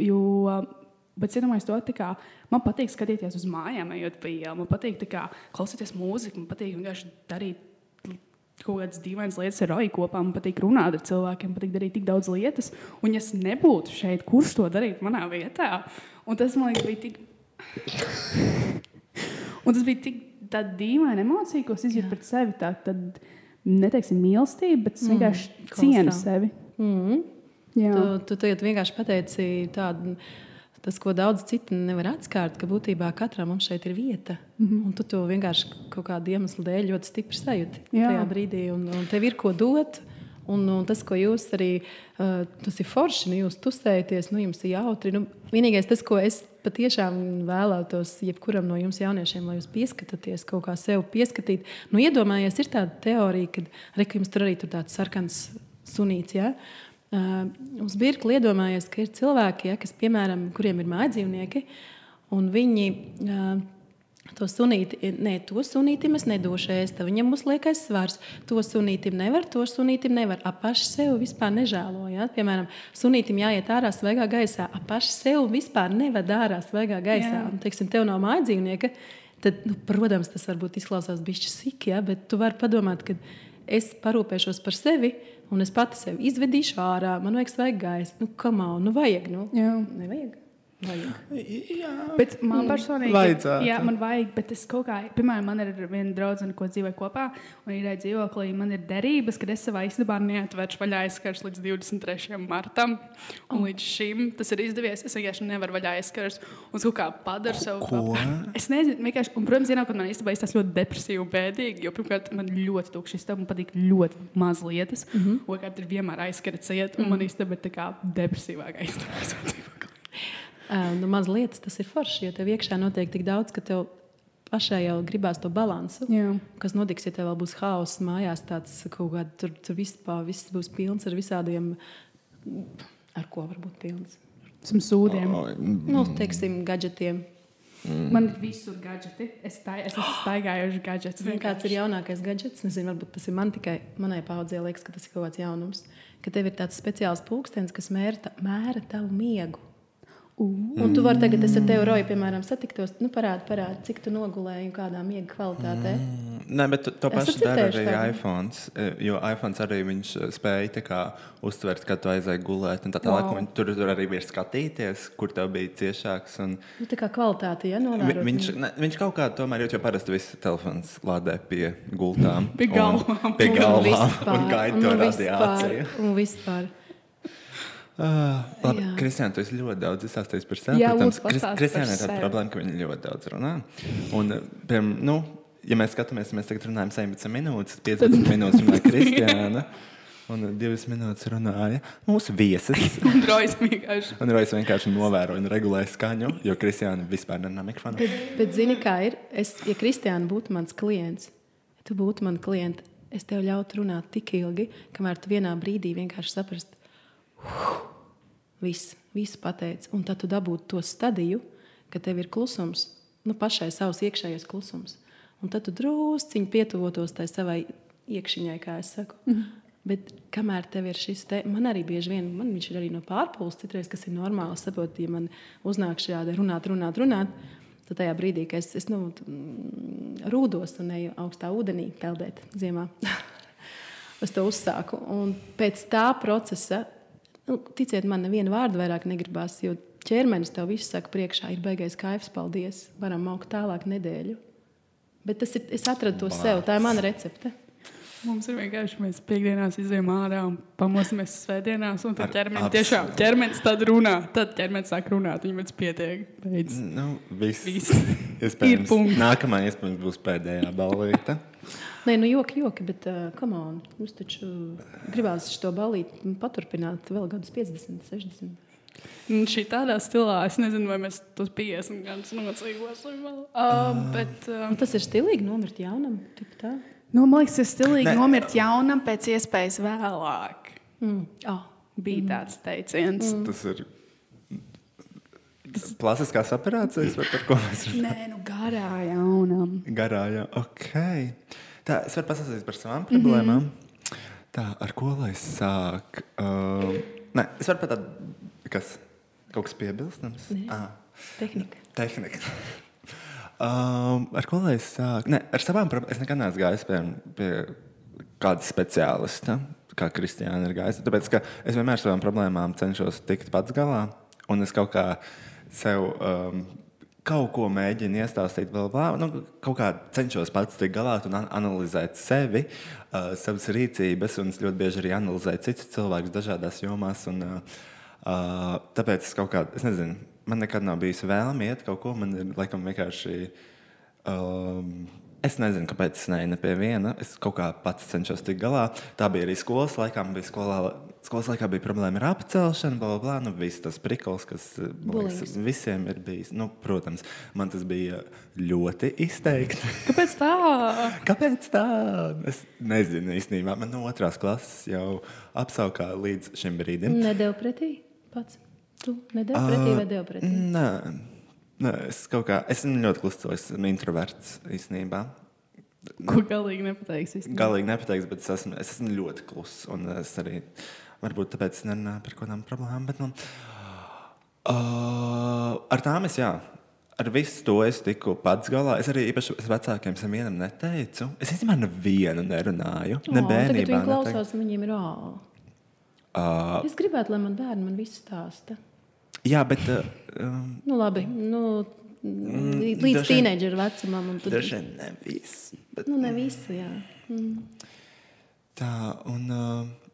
B: Jo, uh, Bet es iedomājos to, kā man patīk skatīties uz mājām, ejot pa ielu. Man patīk tā kā, klausīties mūziku, man patīk vienkārši darīt kaut kādas dīvainas lietas ar roju kopā. Man patīk runāt ar cilvēkiem, patīk darīt tik daudz lietas. Un, ja es nebūtu šeit, kurš to darītu manā vietā? Un tas man liekas, bija tik. (laughs) Un tas bija tik dīvaina emocija, ko es izjūtu pret sevi. Tā tad neteiksim mīlestība, bet es vienkārši mm, cienu sevi.
C: Mm.
B: Jā.
C: Tu, tu tagad vienkārši pateici tādu. Tas, ko daudz citu nevar atklāt, ka būtībā katram mums šeit ir vieta. Mm -hmm. Un tu to vienkārši kaut kādu iemeslu dēļ ļoti stipri sajūti
B: Jā.
C: tajā brīdī. Un, un tev ir ko dot. Un, un tas, ko jūs arī, uh, tas ir forši, nu, jūs tusējaties, nu, jums ir jautri. Nu, vienīgais, tas, ko es patiešām vēlētos jebkuram no jums jauniešiem, lai jūs pieskatāties kaut kā sev pieskatīt. Nu, iedomājieties, ir tāda teorija, ka arī ka jums tur arī tur tāds sarkans sunīts. Ja? Uh, uz birkli iedomājies, ka ir cilvēki, ja, kas, piemēram, kuriem ir mājdzīvnieki, un viņi uh, to sunīti, nē, to sunītim es nedošu ēst, viņam būs liekais svars. To sunītim nevar, to sunītim nevar. Ap paši sev vispār nežēlo. Ja? Piemēram, sunītim jāiet ārā svaigā gaisā, ap paši sev vispār nevad ārā svaigā gaisā.
B: Jā.
C: Un, teiksim, tev nav mājdzīvnieka. Tad, nu, protams, tas varbūt izklausās bišķi sīki, ja? bet tu vari padomāt, ka es parūpēšos par sevi, un es pati sevi izvedīšu ārā. Man vajag svaigu gaisu. Nu, kam jau? Nu, vajag. Nu.
B: Jā.
C: Nevajag. Vajag.
A: Jā,
B: Bet man personīgi
A: Vajadzētu.
B: Jā, man vajag, bet es kaut kā, piemēram, man ir viena draudzene, ko dzīvoju kopā, un ir dzīvoklī, man ir derības, ka es savā istabā neatvēršu vaļā aizskars līdz 23. martam. Un līdz šim tas ir izdevies. Es vienkārši nevaru vaļā aizskars un kaut kā padaru savu
A: Ko?
B: Es nezinu, vienkārši, un, protams, ienākot man istabā, tas ļoti depresīvi un bēdīgi, jo, pirmkārt, man ļoti tukšs istaba, man patīk ļoti maz lietas. Mm -hmm. Otrkārt, ir vienmēr aizskars iet, un mm -hmm. man istaba ir tā kā depresīvākā (laughs) (laughs)
C: nu, maz lietas tas ir forši, jo tev iekšā notiek tik daudz, ka tev pašai jau gribās to balansu.
B: Jā.
C: Kas notiks, ja tev vēl būs haoss mājās, tāds kaut kāds tur, tur vispār, viss būs pilns ar visādiem, ar ko var būt pilns.
B: Esmu sūdiem.
C: Nu, teiksim, gadgetiem.
B: Man ir visur gadgeti. Es, tā, es esmu staigājuši gadgetus.
C: Zini, kāds ir jaunākais gadgets? Nezinu, varbūt tas ir man tikai manai paudzei, liekas, ka tas ir kaut kāds jaunums. Ka tev ir tāds speciāls pulkstenis, kas mēra, ta, mēra tavu miegu. Un tu vari tagad, es ar tevi roju, piemēram, satiktos, nu, parādi, parādi, cik tu nogulēji un kādā miega kvalitātē. Mm.
A: Nē, bet to, to pašu dara arī
C: tādu?
A: iPhone. Jo iPhone arī viņš eh, spēja tā kā uztvert, kad tu aizēji gulēt. un Tā tālāk,
B: Wow.
A: tur, tur arī bija skatīties, kur tev bija ciešāks. Un,
C: Nu, tā kā kvalitāte, ja
A: vi,
C: novērot.
A: viņš, ne, viņš kaut kā tomēr jo parasti viss telefons lādē pie gultām.
B: Pie
A: un-
B: galvām.
A: Pie
C: Un
A: galvām.
C: vispār,
A: Un gaida
C: un
A: to
C: vispār,
A: radiāciju.
C: Un vispār.
A: Uh, labi,
C: Jā.
A: Kristiāna, tu esi ļoti daudz izstāstījis par sevi.
B: Jā,
A: Protams,
B: par
A: ir tāda problēma, ka viņa ļoti daudz runā. Un, uh, piemēram, nu, ja mēs skatāmies, mēs tagad runājam 17 minūtes, 15 minūtes runāja (laughs) Kristiāna. Un divas minūtes runāja mūsu viesis. (laughs)
B: Un droši vienkārši.
A: Un Rojas vienkārši novēroja un regulēja skaņu, jo Kristiāna vispār nerunā mikrofonu.
C: Bet, bet zini, kā ir? Es, ja Kristiāna būtu mans klients, ja tu būtu mans klients, es tev ļautu runāt tik ilgi, kamēr tu vienā brīdī vienkārši saprastu, viss, viss pateicis. Un tad tu dabūtu to stadiju, ka tev ir klusums, nu, pašai savs iekšējais klusums. Un tad tu drusciņi pietuvotos tai savai iekšķiņai, kā es saku. Mm. Bet kamēr tev ir šis te, man arī bieži vien, man viņš ir arī no pārpūles, citreiz, kas ir normāli. Saprot, ja man uznāk šādi runāt, runāt, runāt, tad tajā brīdī, kad es, es nu, mm, rūdos un eju augstā ūdenī peldēt ziemā, (laughs) es to uzsāku. Un pēc tā procesa, nu, ticiet man, nevienu vārdu vairāk negribās, jo ķermenis tev viss saka priekšā, ir baigais kaifs, paldies, varam augt tālāk nedēļu. Bet tas ir, es atradu to sev, tā ir mana recepte.
B: Mums ir vienkārši, mēs piekdienās izējām ārā un pamosimies svētdienās. Un tad ķermenis tiešām ķermenis tad runā. Tad ķermenis sāk runāt. Viņam pēc pietiek. Beidz.
A: Nu, viss.
B: Viss.
A: Iespējams. Nākamā iespējams būs pēdējā balvīta.
C: Nē, nu joki, joki, bet uh, come on, mums taču gribās šo balīti paturpināt vēl gadus 50, 60.
B: Un šī tādā stilā, es nezinu, vai mēs tos 50 gadus nocīvosim vēl. Uh, bet, uh,
C: Nu, tas ir stilīgi nomirt jaunam. tik tā.
B: nu, man liekas, ir stilīgi
A: Ne.
B: nomirt jaunam pēc iespējas vēlāk.
C: Mm. Oh.
B: Bija tāds teiciens. Mm.
A: Tas ir klasiskās operācijas, vai par ko mēs runājam?
B: Nē, nu garā jaunam.
A: Garā, jā, ok. Tā, es varu pastāstīt par savām problēmām. Mm -hmm. Tā, ar ko lai sāk? Uh, nē, es varu pateikt, kas kaut kas piebilstams. Ah,
C: Tehnika.
A: tehnika. Um, ar ko lai es sāku? Nē, ar savām problēmām. Es nekad neesmu gājis pie, pie kāda speciālista, kā Kristiāna ir gājusi. Tāpēc, es vienmēr ar savām problēmām cenšos tikt pats galā. Un es kaut kā sev um, kaut ko mēģinu iestāstīt, vēl nu, kaut kā cenšos pats tikt galā un an analizēt sevi, uh, savas rīcības. Un es ļoti bieži arī analizēju citus cilvēkus dažādās jomās. Un, uh, uh, tāpēc es kaut kā, es nezinu, man nekad nav bijis vēlme iet kaut ko. Man ir laikam vienkārši. Um, Es nezinu, kāpēc es neju ne pie viena. Es kaut kā pats cenšos tikt galā. Tā bija arī skolas laikā. Man bija skolā, skolas laikā bija problēma ar apcelšanu, bla, bla, bla. Nu, viss tas prikals, kas man liekas, visiem ir bijis. Nu, protams, man tas bija ļoti izteikti. (laughs)
B: Kāpēc tā?
A: Kāpēc tā? Es nezinu īstenībā. Man no otrās klases jau apsaukā līdz šim brīdim.
C: Nedēļ pretī pats. Tu nedēļ pretī vai devu pretī?
A: Nē, nē, es kaut kā esmu ļoti kluss, cilvēks, esmu introverts īstenībā.
B: Ko galīgi nepateiks. īstenībā.
A: Galīgi nepateiks, bet es esmu, es esmu ļoti kluss. Un es arī varbūt tāpēc es nerunāju par kaut kādām problēmām. Bet, nu, uh, ar tām es jā. Ar visu to es tiku pats galā. Es arī īpaši vecākiem sam vienam neteicu. Es īstenībā nevienu nerunāju. Ne
C: tagad
A: bērnībā.
C: viņi klausās, un viņiem ir ā.
A: Uh,
C: Es gribētu, lai man bērni man visu stāsta.
A: jā, bet uh,
C: Nu, labi. Nu,
A: Mm,
C: līdz teenageru vecumam. Tad,
A: daži vien ne viss. Bet,
C: nu, ne visu, jā. Mm.
A: Tā, un uh,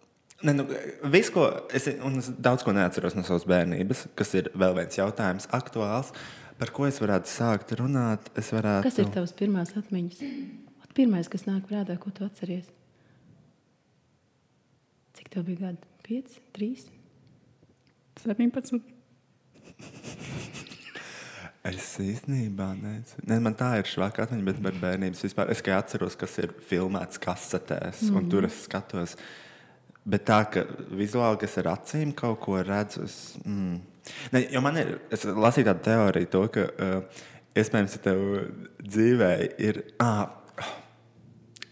A: ne, nu, viss, ko es, un es daudz ko neatceros no savas bērnības, kas ir vēl viens jautājums, aktuāls, par ko es varētu sākt runāt. Es varētu,
C: Kas ir tavs pirmās atmiņas? Ot, Pirmais, kas nāk prātā, ko tu atceries? Cik tev bija gadi? 5, 3.
B: 17.
A: Es īstenībā nezinu. Ne, man tā ir švaka atmiņa, bet par bērnības vispār. Es tikai atceros, kas ir filmēts kasetēs, mm. un tur es skatos. Bet tā, ka vizuāli, kas ar acīm kaut ko redzu, es, mm. ne, jo man ir, es lasīju tādu teoriju, to, ka uh, iespējams, ka tev dzīvē ir. Ah,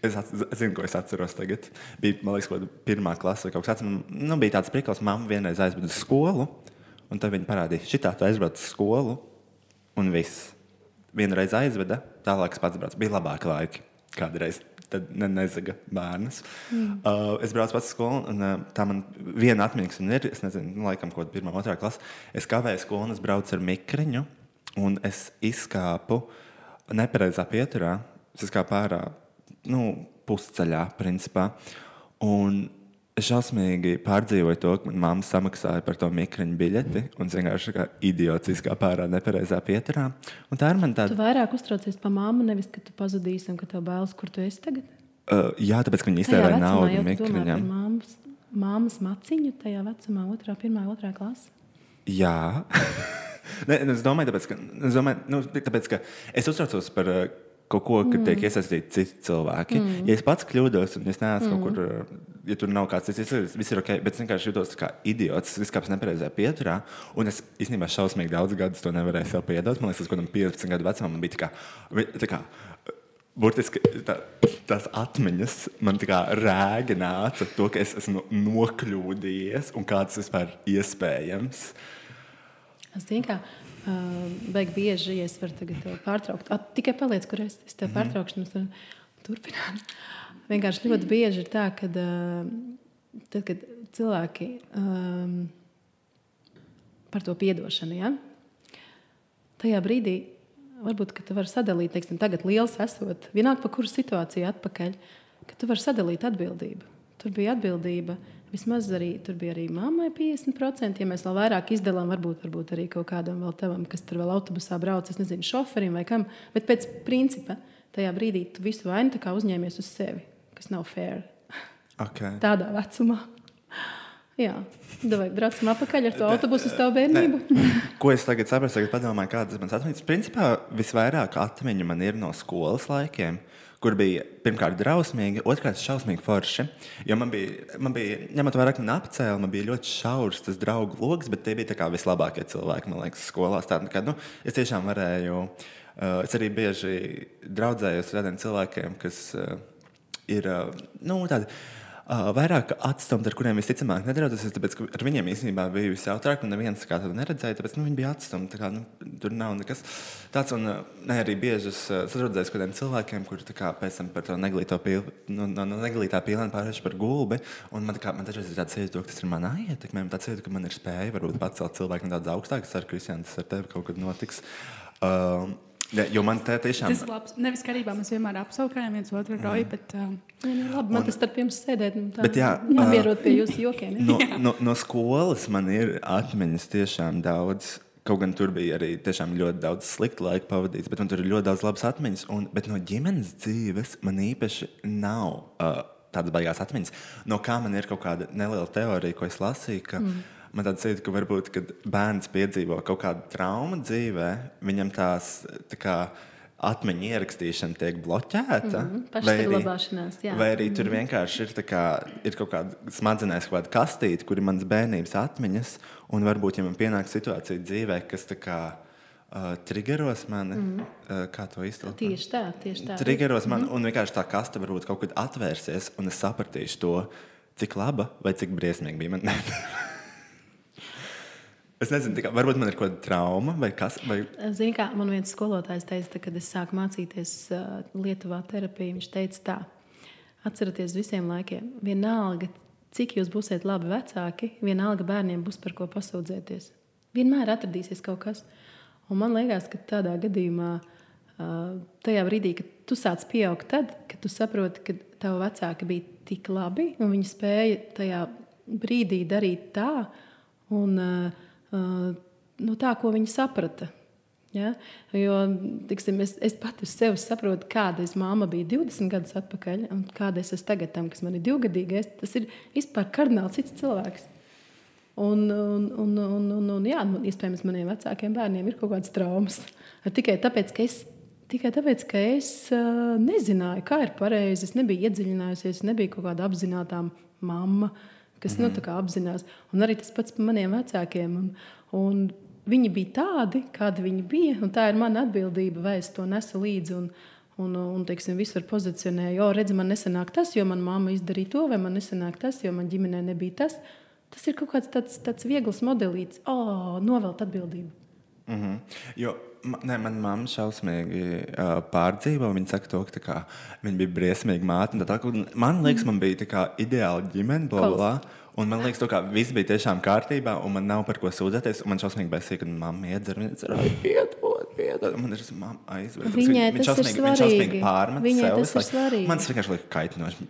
A: Es, at, es zinu, ko es atceros tagad. Bija, man liekas, kaut kāda pirmā klase vai kaut kas tāds. Nu, bija tāds prikals, mamma vienreiz aizveda uz skolu, un tad viņa parādīja, šitā tu aizbrauc uz skolu, un viss. Vienreiz aizveda, tālāk pats braucu. Bija labāki laiki kādreiz. Tad ne, nezaga bērnus. Mm. Uh, es braucu pats uz skolu, un uh, tā man viena atmiņa, kas man ir, es nezinu, nu, laikam, kāda pirmā, otrā klase. Es kavēju skolu, un es braucu ar mikriņu, un es izkāpu nepareizā pieturā. Es izkāpu ārā nu, pusceļā, principā. Un šausmīgi pārdzīvoju to, ka manā mamma samaksāja par to mikroņu biļeti. Un vienkārši kā idiots izkāpu ārā nepareizā pieturā. Un tā ir man tāda.
C: Tu vairāk uztraucies par māmu, nevis ka tu pazudīsi un ka tev bailes, kur tu esi tagad.
A: Uh, jā, tāpēc, ka viņi iztērē naudu
C: mikroņam. Māmas, māmas maciņu tajā vecumā, otrā, pirmā, otrā klasē.
A: Jā. (laughs) ne, es domāju, tāpēc, ka, es, domāju, nu, tāpēc, ka es uztraucos par uh, kaut ko, kad mm. tiek iesaistīti citi cilvēki. Mm. Ja es pats kļūdos, un es neesmu mm. kaut kur, ja tur nav kāds cits, viss ir ok, bet es vienkārši jūtos kā idiots. Es kāpju nepareizajā pieturā, un es īstenībā šausmīgi daudz gadus to nevarēju sev piedot. Man liekas, ka 15 gadu vecumā man bija tā kā. Tā kā Burtiski tā, tās atmiņas man tā kā rēga nāca to, ka es esmu nokļūdījies un kā tas vispār iespējams.
C: Es zinu, kā Beig bieži, ja es varu tagad pārtraukt. At, tikai paliec, kur es, es tev mm -hmm. pārtraukšu, un es turpināt. Vienkārši ļoti bieži ir tā, ka tad, kad cilvēki um, par to piedošanu, ja? tajā brīdī varbūt tu vari sadalīt, teiksim, tagad liels esot, vienalga par kuru situāciju atpakaļ, ka tu vari sadalīt atbildību. Tur bija atbildība Vismaz arī tur bija arī mammai 50%. Ja mēs vēl vairāk izdalām, varbūt, varbūt arī kaut kādam vēl tavam, kas tur vēl autobusā brauc, es nezinu, šoferim vai kam. Bet pēc principa tajā brīdī tu visu vainu uzņēmies uz sevi, kas nav fair.
A: Okay.
C: Tādā vecumā. Jā, vai braucam atpakaļ ar to autobusu uz tavu bērnību?
A: Ko es tagad saprotu, tagad padomāju, kādas manas atmiņas. Principā visvairāk atmiņu man ir no skolas laikiem kur bija pirmkārt drausmīgi, otrkārt šausmīgi forši. Jo man bija, man bija ņemot vērā, ka man apcēla, man bija ļoti šaurs tas draugu lokus, bet tie bija vislabākie cilvēki, man liekas, skolās. Tā, kā, nu, es tiešām varēju, uh, es arī bieži draudzējos ar tādiem cilvēkiem, kas uh, ir uh, nu, tādi uh, vairāk atstumti, ar kuriem visticamāk nedraudzēsies, tāpēc ar viņiem īstenībā bija visjautrāk, un neviens kā tādu neredzēja, tāpēc nu, viņi bija atstumti. Kā, nu, tur nav nekas tāds, un ne, arī bieži es sadraudzējos ar kādiem cilvēkiem, kuri kā, pēc tam par to neglīto pīli, no, no, no neglītā pīlēna pārējuši par gulbi, un man, kā, man dažreiz ir tāds sajūta, ka tas ir manā ietekmē, man tāds sajūta, ka man ir spēja varbūt pacelt cilvēku nedaudz augstāk, es ceru, ka Kristians tas ar tevi kaut kad notiks. Uh, Ja, jo man tā tiešām
B: ir. Tas ir labs. Nevis karībā mēs vienmēr apsaukājam viens otru roju, bet. Uh,
C: jā, nu, labi, man un, tas starp jums sēdēt. Tā, bet, jā, jāmierot pie jūsu jokiem.
A: Ja? No, (laughs) no, no skolas man ir atmiņas tiešām daudz. Kaut gan tur bija arī ļoti daudz slikta laika pavadīts, bet man tur ir ļoti daudz labas atmiņas. Un, bet no ģimenes dzīves man īpaši nav uh, tādas baigās atmiņas. No kā man ir kaut kāda neliela teorija, ko es lasīju. Ka, mm man tāds jūtas, ka varbūt, kad bērns piedzīvo kaut kādu traumu dzīvē, viņam tās tā kā, atmiņu ierakstīšana tiek bloķēta.
C: Mm -hmm, vai, arī,
A: vai arī tur mm -hmm. vienkārši ir, kā, ir kaut kāda smadzenēs, kaut kāda kastīte, kur ir manas bērnības atmiņas. Un varbūt, ja man pienāk situācija dzīvē, kas tā kā. Uh, triggeros mani, mm -hmm. uh, kā to izteikt.
C: Tieši tā, tieši tā.
A: Triggeros man, mm -hmm. un vienkārši tā kaste varbūt kaut kad atvērsies, un es sapratīšu to, cik laba vai cik briesmīga bija. Man Es nezinu, kā, varbūt man ir kaut kāda trauma vai kas. Vai...
C: Zini, kā man viens skolotājs teica, kad es sāku mācīties Lietuvā terapiju, viņš teica tā, atcerieties visiem laikiem, vienalga, cik jūs būsiet labi vecāki, vienalga bērniem būs par ko pasūdzēties. Vienmēr atradīsies kaut kas. Un man liekas, ka tādā gadījumā, tajā brīdī, kad tu sāc pieaugt, tad, kad tu saproti, ka tavi vecāki bija tik labi un viņi spēja tajā brīdī darīt tā. Un, uh, no tā, ko viņi saprata. Ja? Jo tiksim, es, es pati sev saprotu, kāda es māma biju 20 gadus atpakaļ, un kāda es esmu tagad, tam, kas man ir divgadīgais. Tas ir vispār kardināli cits cilvēks. Un, un, un, un, un, un jā, man- iespējams, maniem vecākiem bērniem ir kaut kādas traumas. Tikai tāpēc, ka es, tikai tāpēc, ka es uh, nezināju, kā ir pareizi. Es nebiju iedziļinājusies, nebiju kaut kāda apzināta mamma, kas mm. nu, kā apzinās. Un arī tas pats par maniem vecākiem. Un, un viņi bija tādi, kādi viņi bija. Tā ir mana atbildība, vai es to nesu līdzi. Un, Un, un teiksim, visur pozicionēju, jo, redzi, man nesanāk tas, jo manā mamma izdarīja to, vai man nesanāk tas, jo manā ģimenē nebija tas. Tas ir kaut kāds tāds, tāds viegls modelīts, oh, novelt atbildību.
A: Mm -hmm. Jo ne, manā mamma šausmīgi uh, pārdzīvo. Viņa saka, to, ka kā, viņa bija briesmīga māte. un tā. Un Man liekas, man bija kā ideāla ģimene, bla, bla, bla. Un man liekas, ka viss bija tiešām kārtībā, un man nav par ko sūdzēties. un Man šausmīgi baisīja, ka mamma iedzer, viņa ir Un Man ir tāpēc
C: Viņai
A: viņa-
C: tas
A: viņa
C: ir
A: šausmīgi- viņa šausmīgi
C: svarīgi.
A: pārmet
C: Viņai
A: sev
C: tas ir svarīgi.
A: Man tas vienkārši liekas kaitinoši.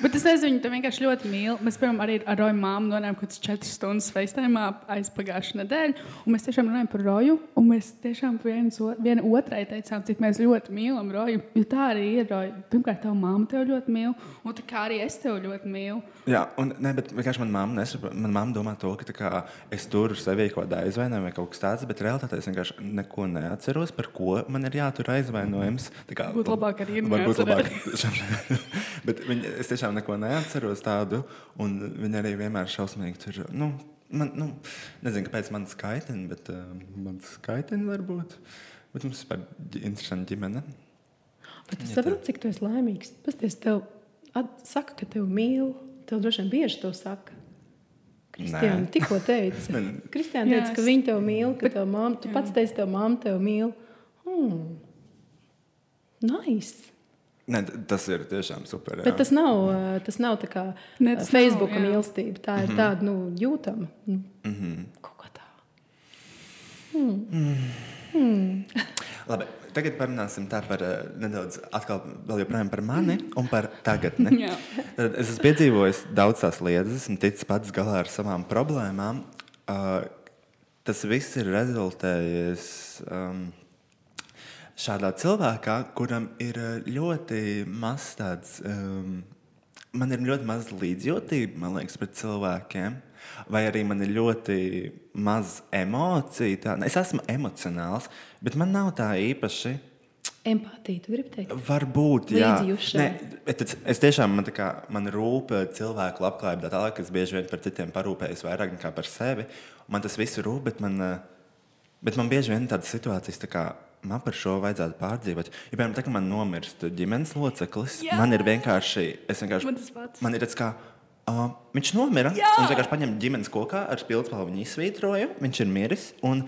B: Bet es nezinu, viņi to vienkārši ļoti mīl. Mēs, piemēram, arī ar Roju māmu nonācām kaut kādas četras stundas FaceTime aizpagājušā nedēļa. Un mēs tiešām runājam par Roju. Un mēs tiešām viena otrai teicām, cik mēs ļoti mīlam Roju. Jo tā arī ir Roja. Pirmkārt, tava mamma tevi ļoti mīl. Un tā kā arī es tevi ļoti mīlu.
A: Jā, un ne, bet vienkārši manā mamā nesaprot. Manā mamā domā to, ka kā, es tur sevi kaut kādā aizvainojumu vai kaut kas tāds, bet realitātē es vienkārši neko neatceros, par ko man ir jātur aizvainojums. Tā kā-
B: Būtu labāk arī
A: Varbūt labāk. (laughs) bet viņa, es tiešām neko neatceros tādu, un viņa arī vienmēr šausmīgi tur. Nu, Man, nu, nezinu, kāpēc man skaitina, bet uh, man skaitina varbūt. Bet mums ir interesanti ģimene.
C: Bet es saprotu, cik tu esi laimīgs. Pasties, tev saka, ka tev mīl. Tev droši vien bieži to saka. Kristiāna tikko (laughs) teica,
A: Man-
C: Kristiāna
B: Jā,
C: teica ka viņa tev mīl, ka tev mamma, tu pats teici, ka mamma tev mīl. Hmm. Nice.
A: Nē, t- tas ir tiešām super. jā.
C: Bet tas nav, uh, tas nav tā kā
B: Ne,
C: ne,
B: tas
C: Facebook
B: nav, jā.
C: mīlestība. Tā ir tāda nu, jūtama. Nu,
A: Mm -hmm.
C: kaut kā tā.
A: Labi, tagad parunāsim tā par uh, nedaudz atkal vēl joprojām par mani un par tagadni. (laughs) Es esmu piedzīvojis daudz tās lietas, esmu ticis pats galā ar savām problēmām. Uh, tas viss ir rezultējies um, šādā cilvēkā, kuram ir uh, ļoti maz tāds. Um, man ir ļoti maz līdzjūtība, man liekas, pret cilvēkiem. Vai arī man ir ļoti maz emociju. Tā, es esmu emocionāls, bet man nav tā īpaši.
C: Empātija, tu gribi teikt?
A: Varbūt, jā. Nē, es, es tiešām man, kā, man rūp cilvēku labklājība, tā tālāk, es bieži vien par citiem parūpējos vairāk nekā par sevi. Man tas viss rūp, bet man, bet man bieži vien tādas situācijas, tā kā man par šo vajadzētu pārdzīvot. Ja, piemēram, tā, kad man nomirst ģimenes loceklis,
B: Jā.
A: man ir vienkārši, vienkārši,
B: Man tas
A: man ir tāds kā. Uh, viņš nomira.
B: Jā!
A: Es vienkārši paņēmu ģimenes kokā ar spilgspalvu, viņu izsvītroju. Viņš ir miris. Un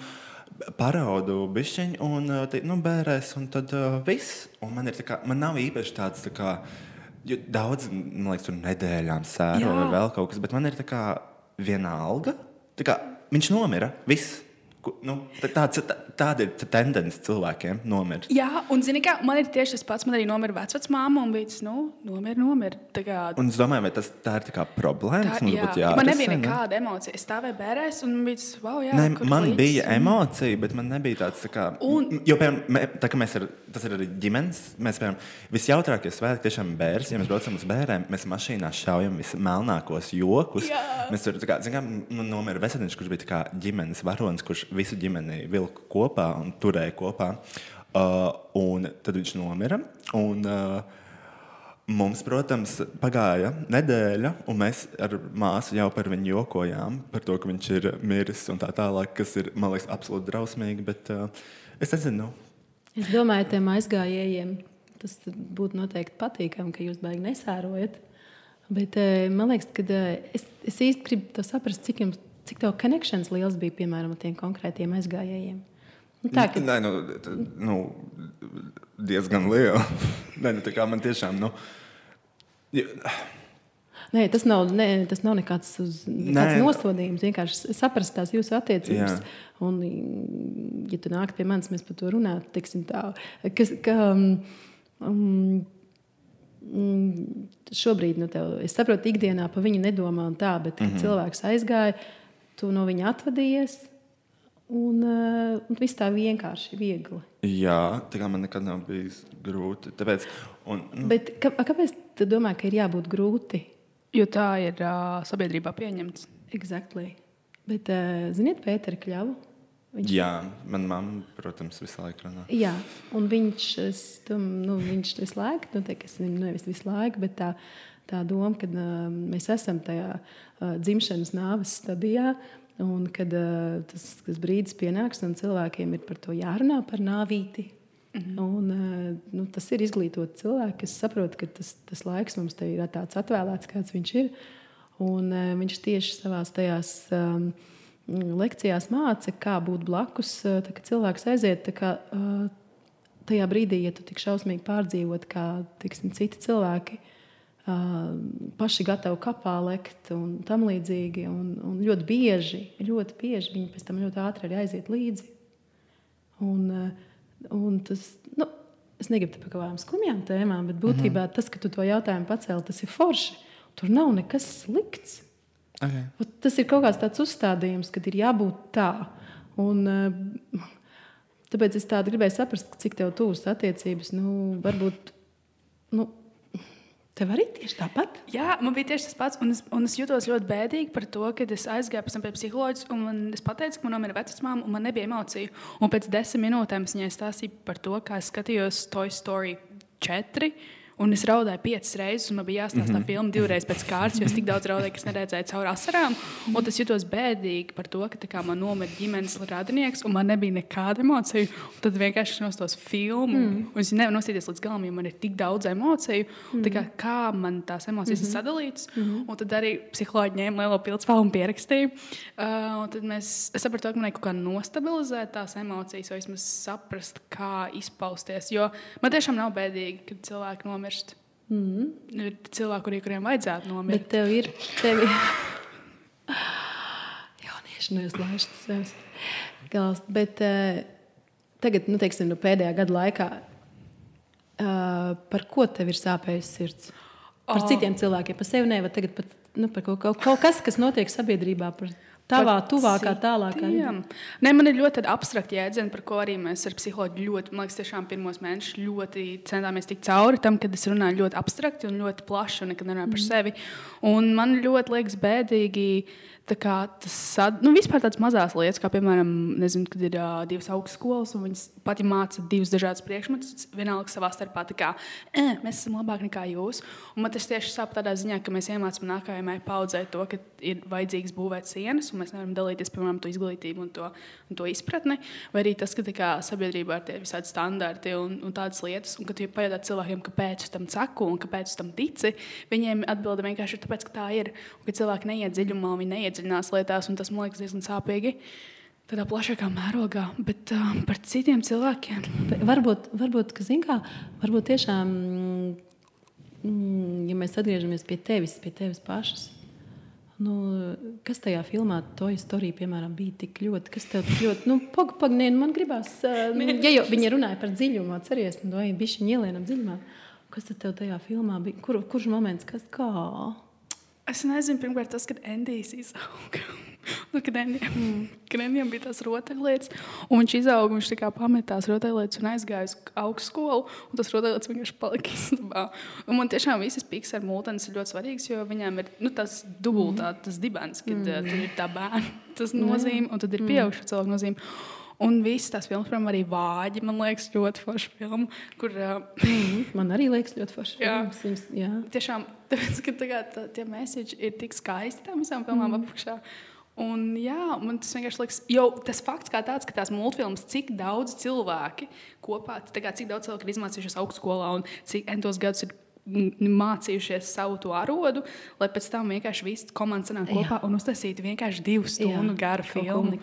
A: paraudu bišķiņu, un uh, nu, bērēs, un tad uh, viss. Un man, kā, man nav īpaši tāds, tā kā, jo daudz, man liekas, tur nedēļām sēro vai vēl kaut kas, bet man ir tā kā vienalga. Tā kā, viņš nomira, viss. Nu, tā- tāds, tā, tāda ir tendence cilvēkiem nomirt.
B: Jā, un zini, kā man ir tieši tas pats. Man arī nomira vecmāma, un tas, nu, nomira, nomira. Kā,
A: Un es domāju, vai tas tā ir tā problēma.
B: tā, jā,
A: jārisina?
B: man nebija nekāda emocija. Es stāvēju bērēs, un tas, wow, jā, kur
A: man
B: līdz-
A: bija emocija, bet man nebija tāds, tā kā.
B: Un-
A: Jo, piemēram, mē, tā kā mēs ar, tas ir arī ģimenes, mēs, piemēram, visjautrākie svētki tiešām bērns, ja mēs braucam uz bērniem, mēs mašīnā šaujam vismelnākos jokus.
B: Jā.
A: Mēs tur, kā, zin kā, man nomira veseliņš, kurš bija kā ģimenes varonis, kurš visu ģimeni vilka kopā un turēja kopā. Uh, un tad viņš nomira. Un, uh, Mums, protams, pagāja nedēļa, un mēs ar māsu jau par viņu jokojām, par to, ka viņš ir miris un tā tālāk, kas ir, man liekas, absolūti drausmīgi. Bet uh, es nezinu,
C: Es domāju, tiem aizgājējiem tas būtu noteikti patīkami, ka jūs baigi nesērojat. Bet eh, man liekas, ka eh, es, es īsti gribu saprast, cik, jums, cik tev konekšņs liels bija piemēram ar tiem konkrētiem aizgājējiem. Nu, tā, ka,
A: Nē, nu, t- nu, diezgan liela. (laughs) Nē, nu, tā kā man tiešām. Nu, ja,
C: nē, tas, nav, nē, tas nav nekāds, uz, nekāds
A: Nē.
C: nosodījums. Vienkārši saprast tās jūsu attiecības.
A: Jā.
C: Un, ja tu nāk pie manis, mēs par to runājam, teiksim, tā, kas, ka, um, mm, šobrīd nu, tev, es saprotu, ikdienā par viņu nedomā tā, bet mm -hmm. cilvēks aizgāja, tu no viņa atvadījies. Un, uh, un viss tā vienkārši, viegli.
A: jā, tā kā man nekad nav bijis grūti. Tāpēc, un, nu,
C: Bet kā, kāpēc tu domā, ka ir jābūt grūti?
B: Jo tā ir uh, sabiedrībā pieņemts.
C: Exactly. Bet, uh, ziniet, Pētera Kļavu?
A: Viņš... Jā, manā mamā, protams, visu laiku runā.
C: Jā, un viņš, es, tam, nu, viņš visu laiku, nu, te, es, nevis visu laiku, bet tā, tā doma, ka uh, mēs esam tajā uh, dzimšanas nāves stadijā, un kad uh, tas, tas brīdis pienāks, un cilvēkiem ir par to jārunā, par nāvīti. Mm -hmm. un, uh, nu, tas ir izglītots cilvēks, kas saprot, ka tas, tas laiks mums ir tāds atvēlēts, kāds viņš ir. Un, uh, viņš tieši savā tajās um, lekcijās māca, kā būt blakus, uh, tā, kad cilvēks aiziet. Kā, uh, tajā brīdī, ja tu tik šausmīgi pārdzīvot, kā tiksim, citi cilvēki, uh, paši gatavi kapā lekt un tam līdzīgi. Un, un ļoti bieži, ļoti bieži viņi pēc tam ļoti ātri arī aiziet līdzi. Un, Un tas, nu, es negribu par kaut kādām skumjām tēmām, bet būtībā mm -hmm. tas, ka tu to jautājumu pacēli, tas ir forši. Tur nav nekas slikts.
A: Okay.
C: Tas ir kaut kāds tāds uzstādījums, kad ir jābūt tā. Un, tāpēc es gribēju saprast, cik tev tuvas attiecības. Nu, varbūt nu, Tev arī tieši tāpat?
B: Jā, man bija tieši tas pats. Un es, un es jutos ļoti bēdīgi par to, ka es aizgāju pie psiholoģijas, un man, es pateicu, ka man ir vecmāma, un man nebija emociju. Un pēc desmit minūtēm es viņai stāstīju par to, kā es skatījos Toy Story 4. Un es raudāju piecas reizes, un man bija jāstāsta mm -hmm. filma divreiz pēc kārtas, jo es tik daudz raudāju, ka es neredzēju caur asarām. Un tas jutos bēdīgi par to, ka man nomira ģimenes radinieks, un man nebija nekāda emocija. Un tad vienkārši no tos filmu, mm. un es nevaru nostīties līdz galam, jo man ir tik daudz emociju. Mm. Kā, kā man tās emocijas mm -hmm. ir sadalītas, mm -hmm. un tad arī psiholoģi ņēma lielo pildspēlu un pierakstīja. Uh, un tad mēs, es sapratu, ka man ir kaut kā nostabilizēt tās emocijas, vai vismaz saprast, kā izpausties. Jo man tiešām nav bēdīgi, kad cilvēki nomira nomirst. Mm -hmm. Ir cilvēki, kuriem, kuriem vajadzētu nomirt.
C: Bet tev ir. Tev ir... Jaunieši neuzlaiž tas gals. Bet uh, tagad, nu, teiksim, nu, pēdējā gada laikā, uh, par ko tev ir sāpējusi sirds? Par oh. citiem cilvēkiem, par sevi nevar tagad pat nu, par kaut, kaut, kaut kas, kas notiek sabiedrībā. Par Tavā tuvākā, tālākā.
B: Nē, man ir ļoti abstrakti jēdzieni, par ko arī mēs ar psiholoģiju ļoti, man liekas, tiešām pirmos mēnešus ļoti centāmies tikt cauri tam, kad es runāju ļoti abstrakti un ļoti plaši un nekad nerunāju par mm. sevi. Un man ļoti liekas bēdīgi tas nu, vispār tādas mazas lietas, kā piemēram, nezinu, kad ir uh, divas augstskolas, un viņas pati māca divus dažādus priekšmetus, vienalga savā starpā. Kā, e, mēs esam labāki nekā jūs. Un man tas tieši sāp tādā ziņā, ka mēs iemācām nākamajai paudzei to, ka ir vajadzīgs būvēt sienas, un mēs nevaram dalīties piemēram to izglītību un to, un to izpratni. Vai arī tas, ka kā, sabiedrībā ir tie visādi standarti un, un tādas lietas, un kad jūs pajautājat cilvēkiem, kāpēc tam ceku un kāpēc tam tici, viņiem atbilde vienkārši ir tāpēc, ka tā ir. Un, ka cilvēki neiet dziļumā, viņi neiet iedziļinās lietās, un tas man liekas diezgan sāpīgi. Tādā plašākā mērogā, bet uh, par citiem cilvēkiem.
C: Varbūt, varbūt ka, kā, varbūt tiešām, mm, ja mēs atgriežamies pie tevis, pie tevis pašas, nu, kas tajā filmā, Toy Story, piemēram, bija tik ļoti, kas tev tik ļoti, nu, pag, pag, nē, man gribās, uh, ja jau viņi runāja par dziļumu, atceries, nu, vai bišķiņ ielienam dziļumā, kas tad tev tajā filmā bija, kur, kurš moments, kas, kā?
B: Es nezinu, pirmkārt, tas, kad Endijs izauga. (laughs) nu, kad Endijam, mm. Endijam bija tas rotaļlietas, un viņš izauga, viņš tikai pamet tās rotaļlietas un aizgāja uz augstskolu, un tas rotaļlietas vienkārši palika istabā. Un man tiešām visas Pixar mūtenes ir ļoti svarīgas, jo viņām ir nu, tas dubultā, mm. tas dibens, kad mm. uh, tur ir tā bērna, tas nozīme, un tad ir mm. pieauguša cilvēka nozīme. Un visas tās filmas, piemēram, arī vāģi, man liekas, ļoti forša filma. Kur, uh,
C: man arī liekas, ļoti forša. Jā, films,
B: jā. tiešām, (laughs) tāpēc, ka tagad tie mēsīči ir tik skaisti tam visām filmām mm. apakšā. Un, jā, man tas vienkārši liekas, jo tas fakts, kā tāds, ka tās multfilmas, cik daudz cilvēki kopā, kā, cik daudz cilvēku ir izmācījušies augstskolā un cik entos gadus ir mācījušies savu to arodu, lai pēc tam vienkārši visi komanda sanāk kopā jā. un uztaisītu vienkārši divu stundu jā, garu filmu,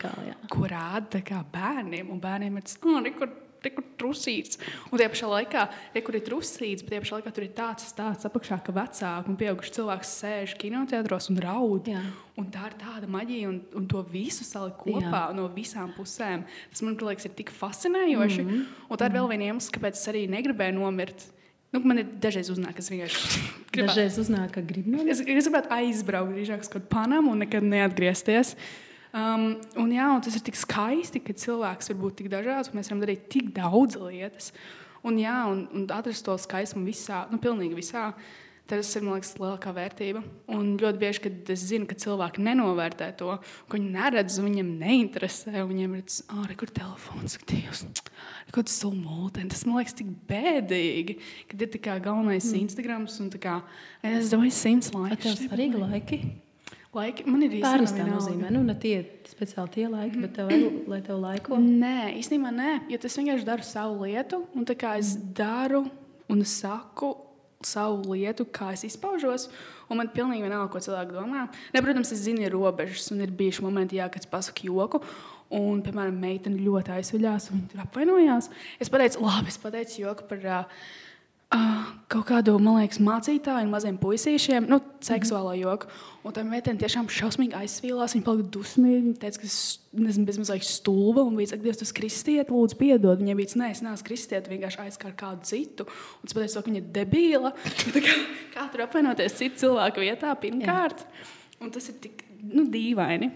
B: ko rāda bērniem. Un bērniem ir tas, oh, kur, kur trusīts. Un tie pašā laikā, ja kur ir trusīts, bet tie pašā laikā tur ir tāds stāsts apakšā, ka vecāki un pieauguši cilvēki sēž kinoteātros un raud. Jā. Un tā ir tāda maģija, un, un to visu salikt kopā Jā. no visām pusēm. Tas man liekas, ir tik fascinējoši. Mm -hmm. Un tā ir vēl viena iemesls, kāpēc es arī negribēju nomirt Nu, man ir dažreiz uznāk, kas vienkārši
C: grib. (laughs) Dažreiz uznāk, ka grib no
B: es, es gribētu aizbraukt drīzāk uz Panamu un nekad neatgriezties. Um, un, jā, un tas ir tik skaisti, ka cilvēks var būt tik dažāds, un mēs varam darīt tik daudz lietas. Un, jā, un, un atrast to skaistumu visā, nu, pilnīgi visā. Tas ir liekas, lielākā vērtība. Un ļoti bieži, kad es zinu, ka cilvēki nenovērtē to, ka viņi neredz, viņiem neinteresē, viņiem ir tas, ah, kur telefons, Dievs, kaut kas tāds mūtens. Tas man liekas tik bēdīgi, kad ir tikai galvenais mm. Instagram un kā, es domāju, simts laiks.
C: Tas ir svarīgi laiki.
B: Laiki, man ir
C: īstenībā tā nozīmē. Nu, ne tie speciāli tie laiki, bet tev vajag, lai tev laiko.
B: Nē, īstenībā nē, jo tas vienkārši daru savu lietu. Un tā kā es daru un saku savu lietu, kā es izpaužos, man ir pilnīgi vienalga, ko cilvēki domā. Ne, protams, es zinu, ir robežas, un ir bijuši momenti, jā, kad es pasaku joku. Un, piemēram, meitene ļoti aizvaļās, un apvainojās. Es pateicu, labi, es pateicu joku par Uh, kaut kādu, man liekas, mācītāju un maziem puisīšiem, nu, seksuālo joku. Un tā meitene tiešām šausmīgi aizsvīlās. Viņa palika dusmīga. Viņa teica, ka es nezinu, bezmazliet stulba. Un viņa teica, tas kristiet, lūdzu, piedod. Viņai bija, nē, es neesmu kristiet, vienkārši aizskāra kādu citu. Un es pateicu, ka viņa ir debīla. (laughs) kā, kā tur apvienoties citu cilvēku vietā, pirmkārt. Jā. Un tas ir tik nu, dīvaini.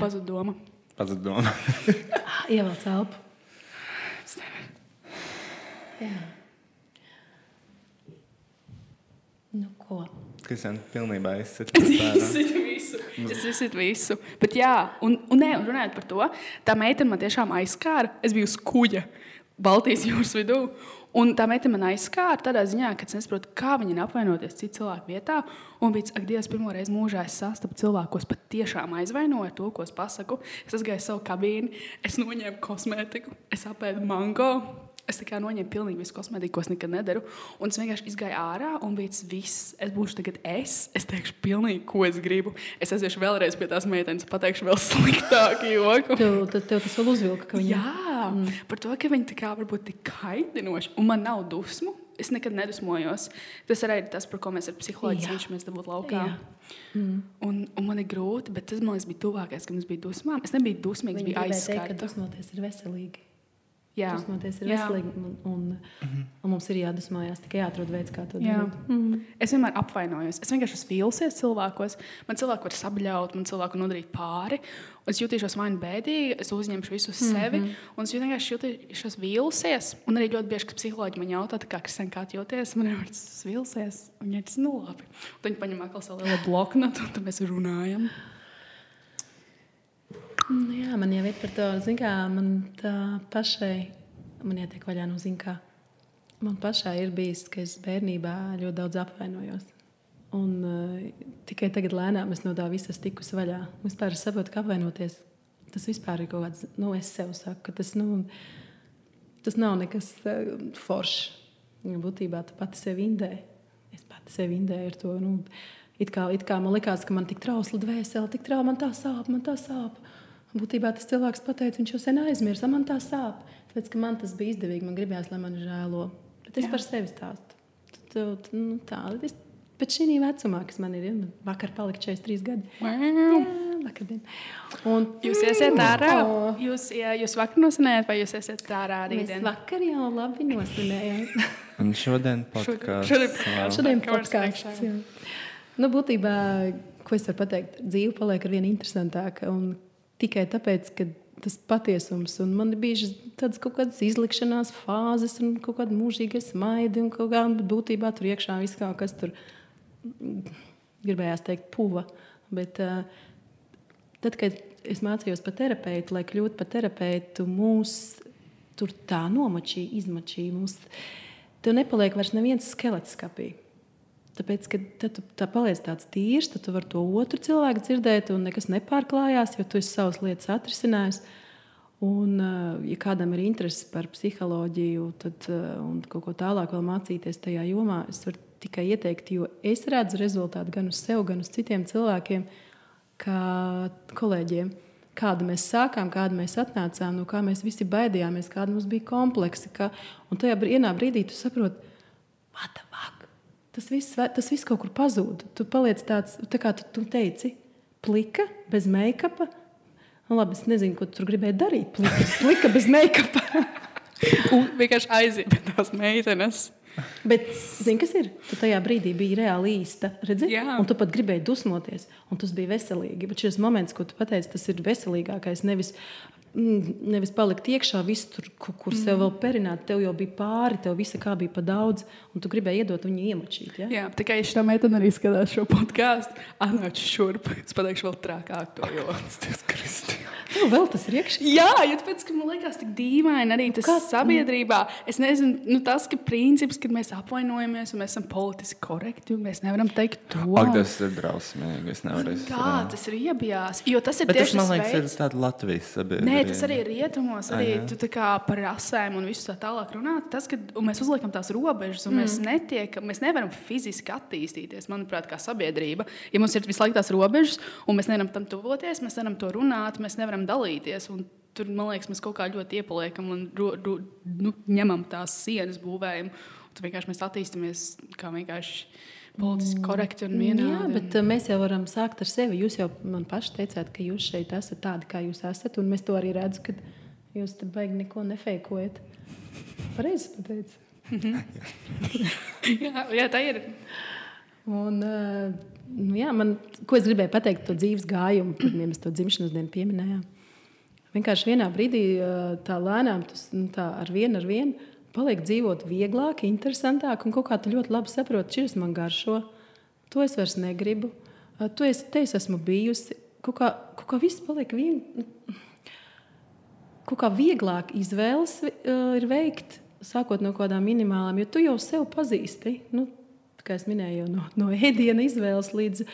B: Pazud doma.
A: Pazud doma. (laughs)
C: Ievelc elpu. Jā. Nu, ko?
A: Kristian, pilnībā
B: izsaka (laughs) visu. Es izsaka visu. Bet, jā, un, un, nē, un runājot par to, tā meitene man tiešām aizskāra. Es biju uz kuģa Baltijas (laughs) jūras vidū. Un tā meitene man aizskāra tādā ziņā, ka es nesaprotu, kā viņa apvainoties citu cilvēku vietā. Un bija ak, Dievs, pirmo reizi mūžā es sastapu cilvēku, ko es patiešām aizvainoju ar to, ko es pasaku. Es aizgāju savu kabīni, es noņēmu kosmētiku, es apēdu mango. Es tikai noņēmu pilnīgi visu kosmētiku, ko es nekad nedaru. Un es vienkārši izgāju ārā un bija tas viss. Es būšu tagad es. Es teikšu, pilnīgi, ko es gribu. Es aiziešu vēlreiz pie tās meitenes, pateikšu vēl (laughs) sliktāku joku.
C: Tev, tev, tev tas vēl uzvilka,
B: ka viņa. Jā, mm. par to, ka viņi tā kā varbūt tik kaitinoši. Un man nav dusmu. Es nekad nedusmojos. Tas arī ir tas, par ko mēs ar psiholoģiju cenšamies dabūt laukā. Mm. Un, un man ir grūti, bet tas man liekas, bija tuvākais, kad mums bija dusmām. Es nebiju dusmīgs, bija aizskarta.
C: Teikt, ka dusmoties ir veselīgi.
B: Jā,
C: dusmoties ir veselīgi. Un, un, -hmm. un mums ir jādusmojas, tikai jāatrod veids, kā to
B: darīt. Mm -hmm. Es vienmēr apvainojos. Es vienkārši esmu vīlusies cilvēkos. Man cilvēki var sabļaut, man cilvēku nodarīt pāri. Es jutīšos vai nu bēdīgi, es uzņemšu visu uz sevi. Mm -hmm. Un es vienkārši jutīšos vīlusies. Un arī ļoti bieži, kad psiholoģi man jautā, kā Kristēn, kā jūties, man ir tas vīlusies. Un viņi ir tas nu labi. Un tad viņi paņem atkal savu lielo bloknotu, un tad mēs runājam.
C: Nu, jā, man jau ir par to, kā man pašai, man jātiek vaļā no zina, man pašai ir bijis, ka es bērnībā ļoti daudz apvainojos. Un uh, tikai tagad lēnām es no tā visas tikusi vaļā. Vispār es saprotu, ka apvainoties tas vispār ir kaut kāds, nu, es sev saku, ka tas, nu, tas nav nekas uh, foršs. Būtībā tu pati sevi indē. Es pati sevi indēju ar to. Nu, it kā, it kā man likās, ka man tik trausla dvēsele, tik trauma, man tā sāp, man tā sāp. Būtībā tas cilvēks pateica, viņš jau sen aizmirsa, man tā sāp. Tāpēc, ka man tas bija izdevīgi, man gribējās, lai man žēlo. Bet es Jā. par sevi stāstu. Tad, nu, tā, es, pēc šī vecumā, kas man ir, ja, vakar palika 43 gadi.
B: Jā, Un, jūs iesiet ārā? Oh. Jūs, jā, jūs vakar nosinājāt, vai jūs iesiet ārā rītdien?
C: Mēs vakar jau labi nosinājām. (laughs)
A: Un šodien podkāsts.
C: Šodien, šodien podkāsts. Nu, būtībā, ko es varu pateikt, dzīve paliek ar vien interesantāka. Un tikai tāpēc, ka tas patiesums, un man bija tādas kaut kādas izlikšanās fāzes, un kaut kāda mūžīga smaida, un kaut kāda būtībā tur iekšā viss kaut kas tur gribējās teikt, puva. Bet, tad, kad es mācījos par terapeitu, lai kļūtu par terapeitu, mūs tur tā nomačīja, izmačīja. Mums, tev nepaliek vairs neviens skelets skapī. Tāpēc, kad tu tā paliec tāds tīrs, tad tu vari to otru cilvēku dzirdēt, un nekas nepārklājās, jo tu esi savas lietas atrisinājis. Un, eh, ja kādam ir interese par psiholoģiju tad, eh, un kaut ko tālāk mācīties tajā jomā, es varu tikai ieteikt, jo es redzu rezultātu gan uz sevi, gan uz citiem cilvēkiem, kā kolēģiem. Kāda mēs sākām, kāda mēs atnācām, no kā mēs visi baidījāmies, kāda mums bija kompleksi. Kā, un tajā brīdī tu saproti, what the fuck? Tas viss, tas viss kaut kur pazūd. Tu paliec tāds, tā kā tu, tu teici, plika, bez make-upa. Nu, labi, es nezinu, ko tu tur gribēji darīt. Plika, plika bez make-upa. (laughs)
B: Un vienkārši aiziet tās meitenes.
C: Bet, zini, kas ir? Tu tajā brīdī biji reāli īsta. Redzi? Jā. Un tu pat gribēji dusmoties, un tas bija veselīgi. Bet šis moments, ko tu pateici, tas ir veselīgākais. Nevis nevis palikt iekšā, visu tur, kur, kur mm. sev vēl perināt. Tev jau bija pāri, tev viss kā bija pa daudz, un tu gribēji iedot viņu iemočīt. Ja?
B: Jā, tikai šī meitene arī skatās šo podkāstu. Atnāc šurp, es pateikšu vēl trakāk to joku.
C: Nu, vēl tas ir iekšā.
B: Jā, jo tāpēc, ka man liekas, tik dīvaini arī tas
C: Kāds-
B: sabiedrībā. Es nezinu, nu, tas, ka princips, kad mēs apvainojamies un mēs esam politiski korekti, un mēs nevaram teikt to.
A: Ak, tas ir drausmīgi. Es nevaru
B: Kā tas ir iebijās? Jo tas ir
A: Bet tas,
B: tieši
A: man liekas, ir
B: veids-
A: tāda Latvijas sabiedrība.
B: Tas arī ir rietumos, arī
A: jā.
B: tu tā kā par rasēm un visu tā tālāk runā. Tas, ka mēs uzliekam tās robežas, un mm. mēs, netiekam, mēs nevaram fiziski attīstīties, manuprāt, kā sabiedrība. Ja mums ir visu laiku tās robežas, un mēs nevaram tam tuvoties, mēs nevaram to runāt, mēs nevaram dalīties. Un Tur, man liekas, mēs kaut kā ļoti iepaliekam un ro, ro, nu, ņemam tās sienas, būvējam. Un Tad vienkārši mēs attīstāmies kā vienkārši politiski korekti un vienādi.
C: Jā, bet uh, mēs jau varam sākt ar sevi. Jūs jau man paši teicāt, ka jūs šeit esat tādi, kā jūs esat. Un mēs to arī redzam, ka jūs te baigi neko nefeikojat. Pareizi pateicu. (laughs)
B: jā, jā, tā ir.
C: Un, uh, nu, jā, man, ko es gribēju pateikt, to dzīves gājumu, kad mēs to dzimšanas dienu pieminējām. Vienkārši vienā brīdī uh, tā lēnām, tas nu, tā ar vienu ar vienu paliek dzīvot vieglāk, interesantāk, un kaut kā tu ļoti labi saproti, šis man garšo, to es vairs negribu, to es, te es esmu bijusi. Kaut kā, kaut kā viss paliek vien, kaut kā vieglāk izvēles uh, ir veikt, sākot no kaut kādām minimālām, jo tu jau sev pazīsti. Nu, kā jau minēju, no, no ēdiena izvēles līdz,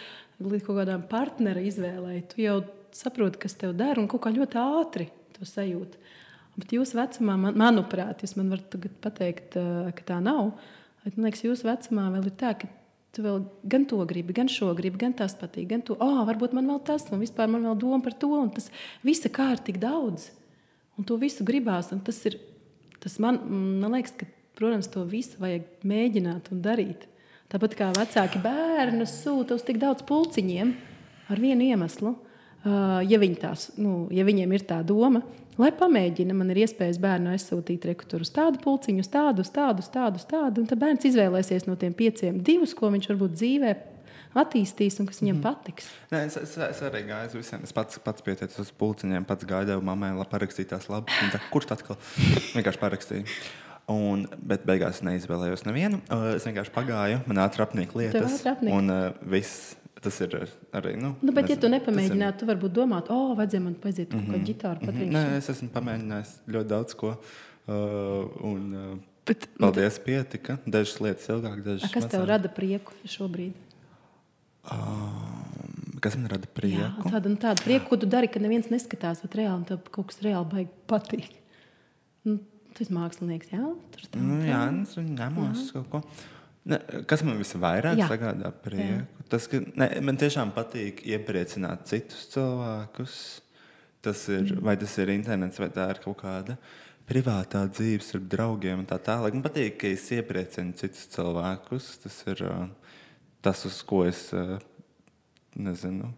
C: līdz kaut kādām partneru izvēlei. Tu jau saproti, kas tev dara, un kaut kā ļoti ātri to sajūti. Bet jūsu vecumā, man, manuprāt, jūs man varat pateikt, ka tā nav. Bet, man liekas, jūsu vecumā vēl ir tā, ka tu vēl gan to gribi, gan šo gribi, gan tas patīk, gan to, oh, varbūt man vēl tas, un vispār man vēl doma par to, un tas visa kā ir tik daudz. Un to visu gribās, tas ir, tas man, man liekas, ka, protams, to visu vajag mēģināt un darīt. Tāpat kā vecāki bērni sūta uz tik daudz pulciņiem ar vienu iemeslu. Uh, ja, viņi tās, nu, ja viņiem ir tā doma, lai pamēģina, man ir iespējas bērnu aizsūtīt rekrutūru uz tādu pulciņu, uz tādu, uz tādu, uz tādu, uz tādu. Un tad bērns izvēlēsies no tiem pieciem divus, ko viņš varbūt dzīvē attīstīs un kas viņam mm. patiks.
A: Nē, es, es, es arī gāju uz visiem. Es pats, pats pieteicu uz pulciņiem, pats gāju mammai, lai parakstītu tās labas. Viņa tā, Kurš tad atkal (laughs) vienkārši parakstīja? Un, bet beigās neizvēlējos nevienu. Uh, Es vienkārši pagāju, man ātri apnika lietas. Un uh, viss tas ir arī. Nu,
C: Nu, bet, ja tu
A: nezinu, tas ir-
C: nepamēģinātu, tu varbūt domātu, o, oh, vajadzēja man paziet kaut ko ģitāru
A: Mhm.
C: patriņš.
A: Nē, es esmu pamēģinājis ļoti daudz ko. Uh, un, uh,
B: Bet,
A: paldies, pietika. Dažas lietas ilgāk, dažas
C: Kas tev
A: mazāk.
C: rada prieku šobrīd?
A: Um, kas man rada
C: Jā,
A: prieku?
C: tāda, nu, tāda prieka, ko tu dari, kad neviens neskatās, bet reāli tev kaut kas reāli baigi patīk. Nu, tas ir mākslinieks, jā? Tur tā,
A: Nu,
C: tā.
A: jā, es ņemos kaut ko. Ne, kas man visvairāk
C: Jā.
A: sagādā prieku? Tas, ka ne, man tiešām patīk iepriecināt citus cilvēkus. Tas ir, mm. Vai tas ir internets, vai tā ir kaut kāda privātā dzīve ar draugiem un tā tālāk. Man patīk, ka es iepriecinu citus cilvēkus. Tas ir uh, tas, uz ko es uh, nezinu,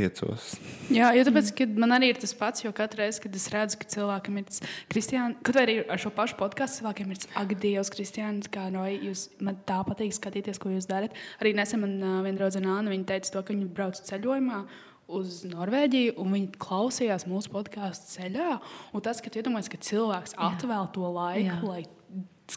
A: tiecos.
B: Jā, jo tāpēc, kad man arī ir tas pats, jo katru reizi, kad es redzu, ka cilvēkam ir tas kristiāns, kaut arī ar šo pašu podkāstu cilvēkiem ir tas, ak, Dievs, kristiāns, kā no jūs, man tā patīk skatīties, ko jūs darat. Arī nesen man uh, viena draudzene Anna, viņa teica to, ka viņa brauc ceļojumā. Uz Norvēģiju, un viņi klausījās mūsu podkāstu ceļā. Un tas, ka tu iedomājies, ka cilvēks atvēl to laiku,
C: Jā.
B: lai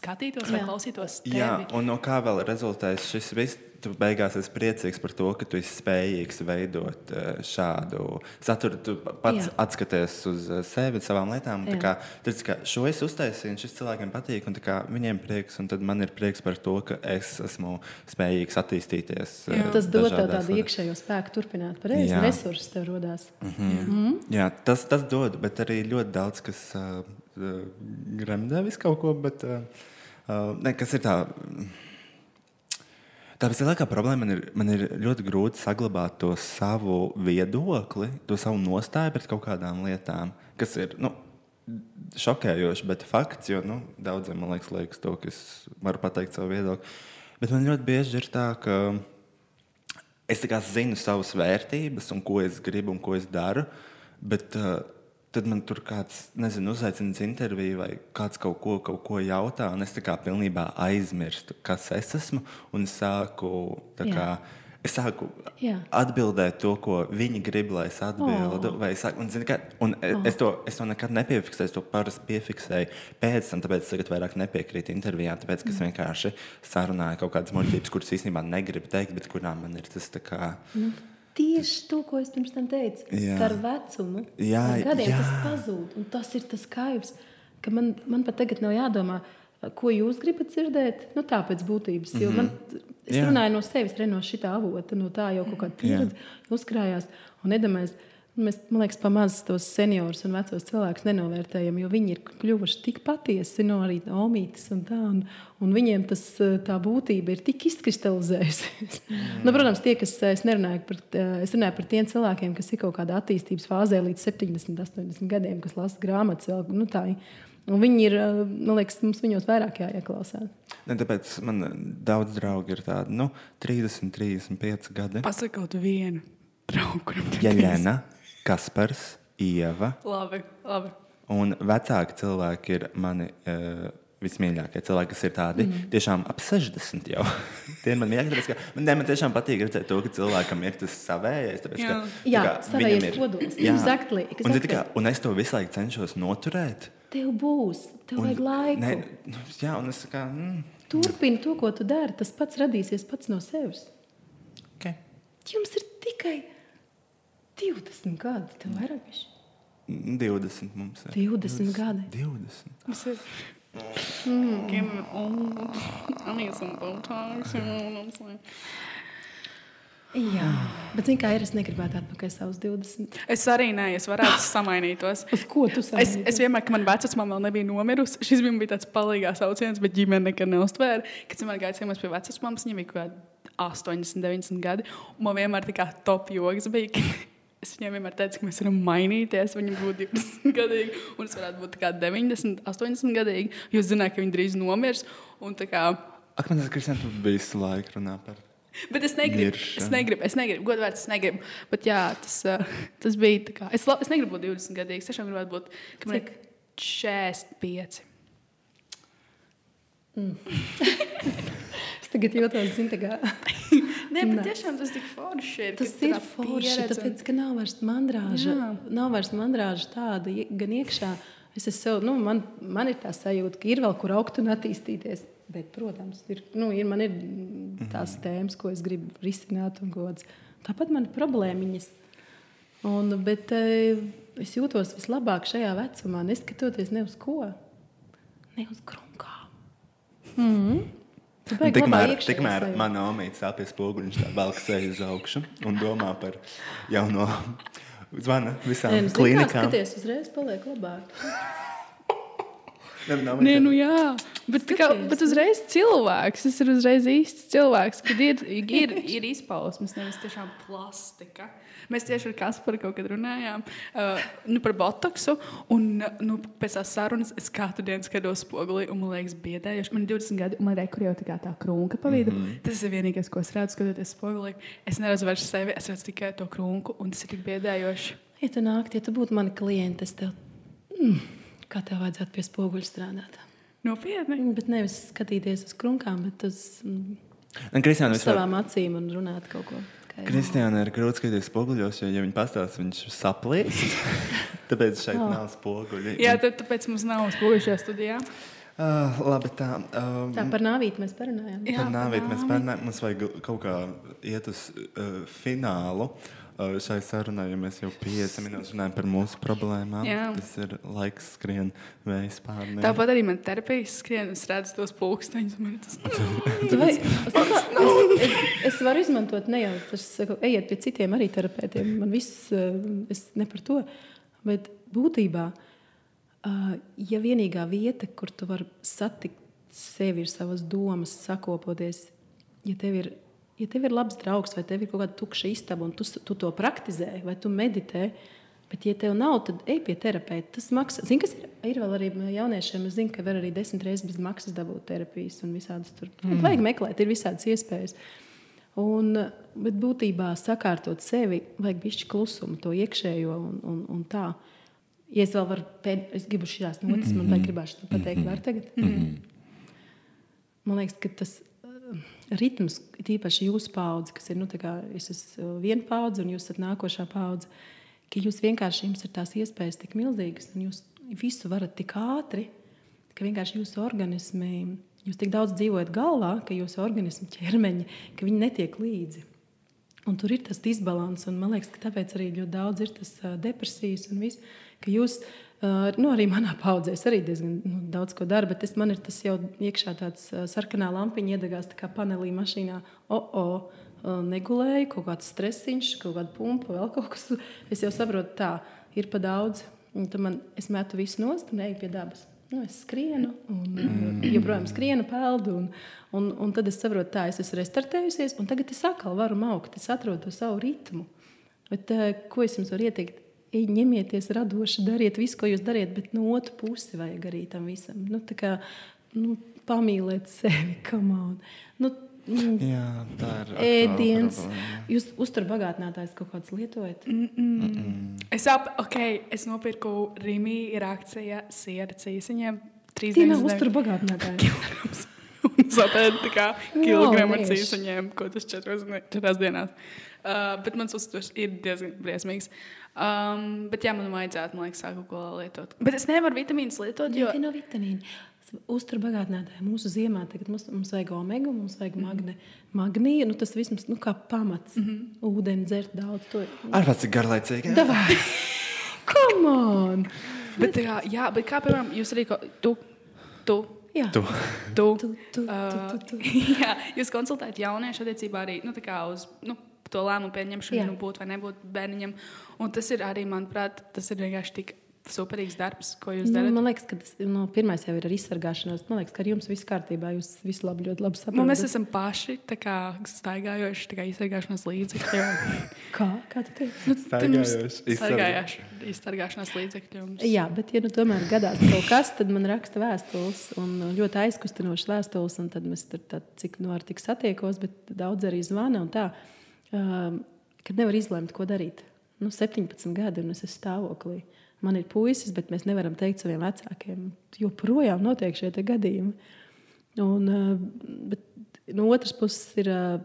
B: skatītos vai
C: Jā.
B: klausītos tevi.
A: Jā, un no kā vēl rezultēs šis viss? Tu beigās esi priecīgs par to, ka tu esi spējīgs veidot eh, šādu saturu. Tu pats
C: Jā.
A: Atskaties uz eh, sevi, savām lietām. un tā
C: Jā.
A: Kā, tad, kā, šo es uztaisīju, un šis cilvēkiem patīk, un tā kā, viņiem prieks, un tad man ir prieks par to, ka es esmu spējīgs attīstīties. eh,
B: Jā.
C: Tas dod tev tādu iekšējo spēku turpināt. Pareizi, resursi tev rodās.
A: Jā, tas, tas dod, bet arī ļoti daudz kas uh, uh, gremdē visu kaut ko. Bet, uh, uh, ne, kas ir tā? Tā vislielākā problēma man ir, man ir ļoti grūti saglabāt to savu viedokli, to savu nostāju pret kaut kādām lietām, kas ir nu, šokējoši, bet fakts, jo nu, daudziem man liekas, liekas to, ka es varu pateikt savu viedokli. Bet man ļoti bieži ir tā, ka es tā zinu savas vērtības un ko es gribu un ko es daru, bet uh, tad man tur kāds, nezinu, uzaicina uz interviju vai kāds kaut ko, kaut ko jautā, un es tā kā pilnībā aizmirstu, kas es esmu, un sāku tā kā. Es sāku
C: Jā.
A: atbildēt to, ko viņi grib, lai es atbildu.
C: Oh.
A: Sāku, un, zini, kā, un oh. es, to, es to nekad nepiefiksēju. Es to parasti piefiksēju pēc tam, tāpēc es tagad vairāk nepiekrītu intervijām. Tāpēc, ka es vienkārši sarunāju kaut kādas muļķības, kuras īstenībā negribu teikt, bet kurām man ir tas tā kā.
C: Nu, tieši to, ko es pirms tam teicu.
A: Jā.
C: Par vecumu.
A: Jā,
C: ar gadiem
A: jā.
C: tas pazūd. Un tas ir tas kaivs, ka man, man pat tagad nav jādomā, ko jūs gribat dzirdēt. Nu, tā pēc būtības. Mm -hmm. man, es
A: Jā.
C: runāju no sevis, no šī avota, no tā jau kaut kāda pieredze uzkrājās. Un iedomājieties, Mēs, man liekas, pamazs tos seniorus un vecos cilvēkus nenovērtējam, jo viņi ir kļuvuši tik patiesi, no arī omītas un tā. Un, un viņiem tas, eh, tā būtība ir tik izkristalizējusies. Mm. nu, protams, tie, kas es nerunāju par, eh, es runāju par tiem cilvēkiem, kas ir kaut kādā attīstības fāzē līdz 70, 80 gadiem, kas lasa grāmatas vēl. Nu, tā, Un viņi ir, eh, man liekas, mums viņos vairāk jāieklausās.
A: Ne, tāpēc man daudz draugi ir tādi nu, 30, 35 gadi.
B: Pasakot vienu draugu, kuram tur
A: Jeļena, Kaspars, Ieva.
B: Labi, labi.
A: Un vecāki cilvēki ir mani uh, vismīļākie cilvēki, kas ir tādi mm. tiešām ap 60 jau. (laughs) Tie ir man mīļākie. tāpēc, ka Man, ne, man tiešām patīk redzēt to, ka cilvēkam ir tas savējais. Tāpēc, ka,
B: Jā.
A: tā
C: Jā,
A: kā
C: savējais
A: ir-
C: kodols.
A: Jā.
C: Exactly,
A: Un, zini, tā kā,
C: exactly.
A: un es to visu laiku cenšos noturēt.
C: Tev būs, tev
A: Un,
C: vajag laiku.
A: Ne, nu, jā, un es kā, mm,
C: Turpini to, ko tu dari. Tas pats radīsies pats no sevis.
A: okay.
C: Jums ir tikai 20 gadi. Tev vairāk viņš.
A: 20 mums ir.
C: 20 gadi.
A: 20.
B: Tas ir. Mm. Give me, oh, I need some Botox. You know what I'm saying?
C: Jā, bet zini, kā ir. Es negribētu atpakaļ savus 20.
B: Es arī nē, es varētu samainītos.
C: Uz ko tu
B: Es,
C: samainītos?
B: es vienmēr, kad manā vecumā vēl nebija nomirusi, šis bija bija tāds palīgās sauciens, bet ģimene nekad neuztvēra. Kad es vienmēr gāju ciemos pie vecumā, viņam bija kaut kādi 80, 90 gadi. Un man vienmēr tā kā top joks bija. Es viņiem vienmēr teicu, ka mēs varam mainīties. Viņi būtu 20 gadi, un es varētu būt tā kā 90, 80 gadi. Jūs zināt, ka viņi drīz nomirs. un tā Kā,
A: Ak, man tas Kristian, tu visu laiku runā par.
B: bet es negribu. Es negribu, es negribu. Godvārds, es negribu. Bet jā, tas, uh, tas bija tā kā. Es, es negribu būt 20 gadīgs. Es tiešām gribētu būt ka man ir 45. (laughs)
C: Es tagad jūtos, zini, tā kā. (laughs)
B: Nē, bet tiešām tas tik forši ir.
C: Tas ir forši,
B: pieredze
C: tāpēc, ka nav vairs mandrāža.
B: Jā.
C: Nav vairs mandrāža tāda gan iekšā. Es esmu sev, nu, man, man ir tā sajūta, ka ir vēl kur augt un attīstīties. Bet, protams, ir, nu, ir, man ir tās tēmas, ko es gribu risināt. un kādas- Tāpat man ir problēmiņas. Un, bet eh, es jūtos vislabāk šajā vecumā, neskatoties ne uz ko. Ne uz krunkām. Mm.
A: Tikmēr, tikmēr manā omīte stāv pie spoguļa, viņš tā velk seju uz augšu un domā par jauno zvanu visām
C: Nē, nu,
A: klīnikām.
C: skaties, uzreiz paliek labāk.
A: Ne, nav
B: Nē, nu jā, bet, tā kā, bet uzreiz cilvēks. Tas ir uzreiz īsts cilvēks, kad ir, ir, ir izpausmes, nevis tiešām plastika. Mēs tieši ar Kasparu kaut kad runājām uh, nu, par botoksu. Un, nu, pēc tās sarunas es katru dienu skatos spoguli, un man liekas, biedējoši. Man ir 20 gadi, un man ir kur jau tā tā krunka pa vidu. Mm -hmm. Tas ir vienīgais, ko es redzu, skatoties spogulī. Es neredzu vairs sevi, es redzu tikai to krunku, un tas ir tik biedējoši.
C: Ja tu nāktu, ja tu būtu mani klienti, es tev, mm, kā tev vajadzētu pie spoguļa strādāt.
B: Nopietni.
C: Mm, Bet nevis skatīties uz krunkām, bet uz, mm,
A: Un Kristiāna
C: savām acīm un runāt kaut ko. Kā
A: Kristiāna ir grūti skatīties spoguļos, jo, ja viņi pastāsta, viņš saplīst. (laughs) Tāpēc šeit
C: Oh.
A: nav spoguļi.
B: Jā, tad, tāpēc mums nav spoguļu šajā studijā.
A: Uh, labi, tā. Um,
C: Tā par nāvīti mēs parunājām.
B: Jā,
A: Par
B: par
A: nāvīt mēs
B: nāvi.
A: parunājam. Mums vajag kaut kā iet uz uh, finālu. Uh, šai sarunai, ja mēs jau 50 minūtes runājam par mūsu problēmām,
B: Jā.
A: tas ir laiks skrien vējas pārnē.
B: Tāpat arī man terapijas skrien, es redzu tos pulksteņus. tas- (laughs)
C: vai- es, es, es, es varu izmantot ne jau tas, saku, ejiet pie citiem arī terapeitiem. Man viss, es ne par to. Bet būtībā, ja vienīgā vieta, kur tu vari satikt sevi, ir savas domas, sakopoties, ja tev ir, ja tev ir labs draugs vai tev ir kaut kāda tukša istaba un tu, tu to praktizē vai tu meditē. Bet, ja tev nav, tad ej pie terapeita. Tas maksā. Zini, kas ir, ir vēl arī jauniešiem? Es zinu, ka var arī desmit reizes bez maksas dabūt terapijas un visādas tur. Mm. Vajag meklēt, ir visādas iespējas. Un, bet būtībā sakārtot sevi, vajag bišķi klusumu, to iekšējo un, un, un tā. Ja es vēl varu, pēd, es gribu šīs notis, man vajag gribēšu to pateikt, var tagad. Man liekas, ka tas ritms, tīpaši jūsu paudze, kas ir nu, esmu viena paudze un jūs esat nākošā paudze, ka jūs vienkārši jums ir tās iespējas tik milzīgas un jūs visu varat tik ātri, ka vienkārši jūsu organismi, jūs tik daudz dzīvojat galvā, ka jūsu organismu ķermeņi, ka viņi netiek līdzi. Un tur ir tas disbalans, un man liekas, ka tāpēc arī ļoti daudz ir tas uh, depresijas un viss, ka jūs, uh, nu arī manā paudzē, es arī diezgan nu, daudz ko daru, bet es, man ir tas jau iekšā tāds sarkanā lampiņa iedegās tā kā panelī mašīnā. O, o, uh, negulēju, kaut kāds stresiņš, kaut kāda pumpa, vēl kaut kas. Es jau saprotu, tā ir pa daudz. Un tad man, es metu visu nost un eju pie dabas. Nu, es skrienu, un mm. joprojām skrienu, peldu. Un, un, un tad es saprotu, tā es esmu restartējusies, un tagad es atkal varu augt. Es atrodu to savu ritmu. Bet, ko es jums varu ieteikt? Ej, ņemieties radoši, dariet visu, ko jūs dariet, bet no otras puses vajag arī tam visam. Nu, kā, nu, pamīlēt sevi, (laughs) come on. Nu,
A: Mm. Jā, tā ir.
C: Ēdiens. Jūs uzturbagātinātājs kaut kāds lietojat? Mm -mm.
B: Mm -mm. Es, ap, okay, es nopirku Rīgā reakcija siera cīsiņiem. Trīs
C: dienas uzturbagātinātāji.
B: Sapēta kā kilogramu ar cīsiņiem, ko tas četros, četrās dienās. Uh, bet mans uztvers ir diezgan briesmīgs. Um, bet jā, man vajadzētu, man liekas, sāku ko lietot. Bet es nevaru vitamīnus lietot,
C: jo... Nē, no vitamīnu uzturbagātinātāji mūsu ziemā. Tagad mums, mums vajag omega, mums vajag mm. magne, magniju. Nu, tas vismaz nu, kā pamats. Mm -hmm. Ūdeni dzert daudz. To...
A: Ar pats ir garlaicīgi. (laughs)
C: Come on!
B: bet, jā, jā, bet kā piemēram, jūs arī ko, tu, tu,
C: Jā.
A: Tu.
B: Tu,
C: tu, tu,
B: uh,
C: tu, tu, tu. (laughs)
B: jā, jūs konsultējat jauniešu attiecībā arī nu, uz nu, to lēmumu pieņemšanu, nu, būt vai nebūt bērniņam. Un tas ir arī, manuprāt, tas ir vienkārši tik superīgs darbs, ko jūs darāt.
C: Nu, man liekas, ka tas no, nu, pirmais jau ir ar izsargāšanos. Man liekas, ka ar jums viss kārtībā. Jūs visi labi, ļoti labi saprotat.
B: Nu, mēs esam paši kā, staigājoši kā izsargāšanās līdzekļi. (laughs)
C: kā? Kā tu teici?
B: Nu, staigājoši izsargāšanās līdzekļi.
C: Jā, bet, ja nu tomēr gadās kaut kas, tad man raksta vēstules un ļoti aizkustinošas vēstules. Tad mēs tur tā, cik nu ar tik satiekos, bet daudz arī zvana un tā, um, kad nevar izlemt, ko darīt. Nu, 17 gadi un es esmu stāvoklī. Man ir puisis, bet mēs nevaram teikt saviem vecākiem. Joprojām notiek šie gadījumi. Un, eh, bet, no otras puses, ir eh,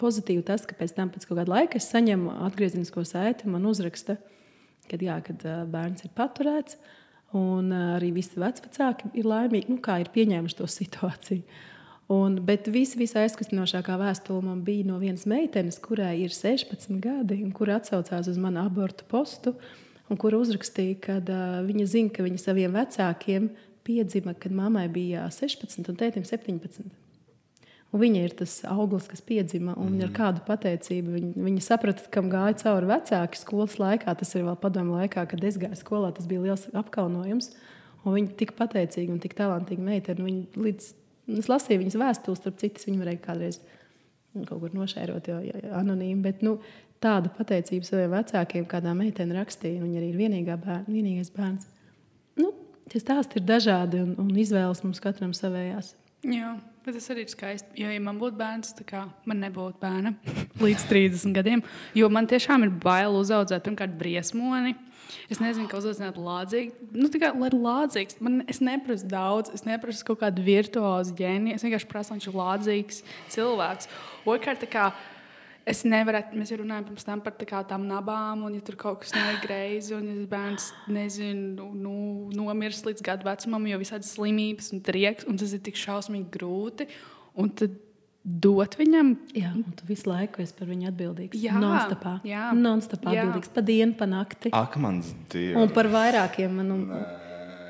C: pozitīvi tas, ka pēc tam, pēc kāda laika, es saņemu atgriezenisko saiti, man uzraksta, kad, jā, kad bērns ir paturēts. Un arī visi vecāki ir laimīgi, nu, kā ir pieņēmuši to (laughs) situāciju. Un, bet vis, visaizkustinošākā vēstule man bija no vienas meitenes, kurai ir 16 gadi, un kur atsaucās uz manu abortu postu. Un kur uzrakstīja, ka uh, viņa zina, ka viņa saviem vecākiem piedzima, kad mammai bija 16 un tētim 17. Un viņa ir tas auglis, kas piedzima, un mm. ar kādu pateicību viņa, viņa saprata, kam gāja cauri vecāki skolas laikā. Tas ir vēl padomu laikā, kad es gāju skolā. Tas bija liels apkaunojums. Un viņa tik pateicīga un tik talantīga meitene. Viņa līdz, es lasīju viņas vēstules, starp citas viņa varēja kādreiz kaut kur nošērot, jo ja, anonīmi. Bet, nu, tādu pateicību saviem vecākiem, kādā meitene rakstīja. Viņa arī ir vienīgā bērn, vienīgais bērns. Nu, tie stāsti ir dažādi un, un izvēles mums katram savējās.
B: Jā, bet tas arī ir skaisti. Jo, ja man būtu bērns, tad kā, man nebūtu bērna (laughs) līdz 30 gadiem. Jo man tiešām ir bail uzaugt pirmkārt briesmoni. Es nezinu, kā uzaugt lādzīgi. Nu, tā kā lai ir lādzīgs, man, es neprasu daudz, es neprasu kaut kādu virtuozu ģēniju. Es vienkārši prasu, lai viņš ir lādzīgs cilvēks. Otrkārt, Es nevaru, mēs jau runājam pirms tam par tā tām nabām, un ja tur kaut kas nav greizi, un ja bērns nezinu, nu, nomirst līdz gadu vecumam, jo visādas slimības un trieks, un tas ir tik šausmīgi grūti. Un tad dot viņam.
C: Jā, un tu visu laiku esi par viņu atbildīgs.
B: Jā,
C: non-stopā.
B: Jā,
C: non-stopā atbildīgs pa dienu, pa nakti.
A: Ak, mans dievs.
C: Un par vairākiem. Man, un,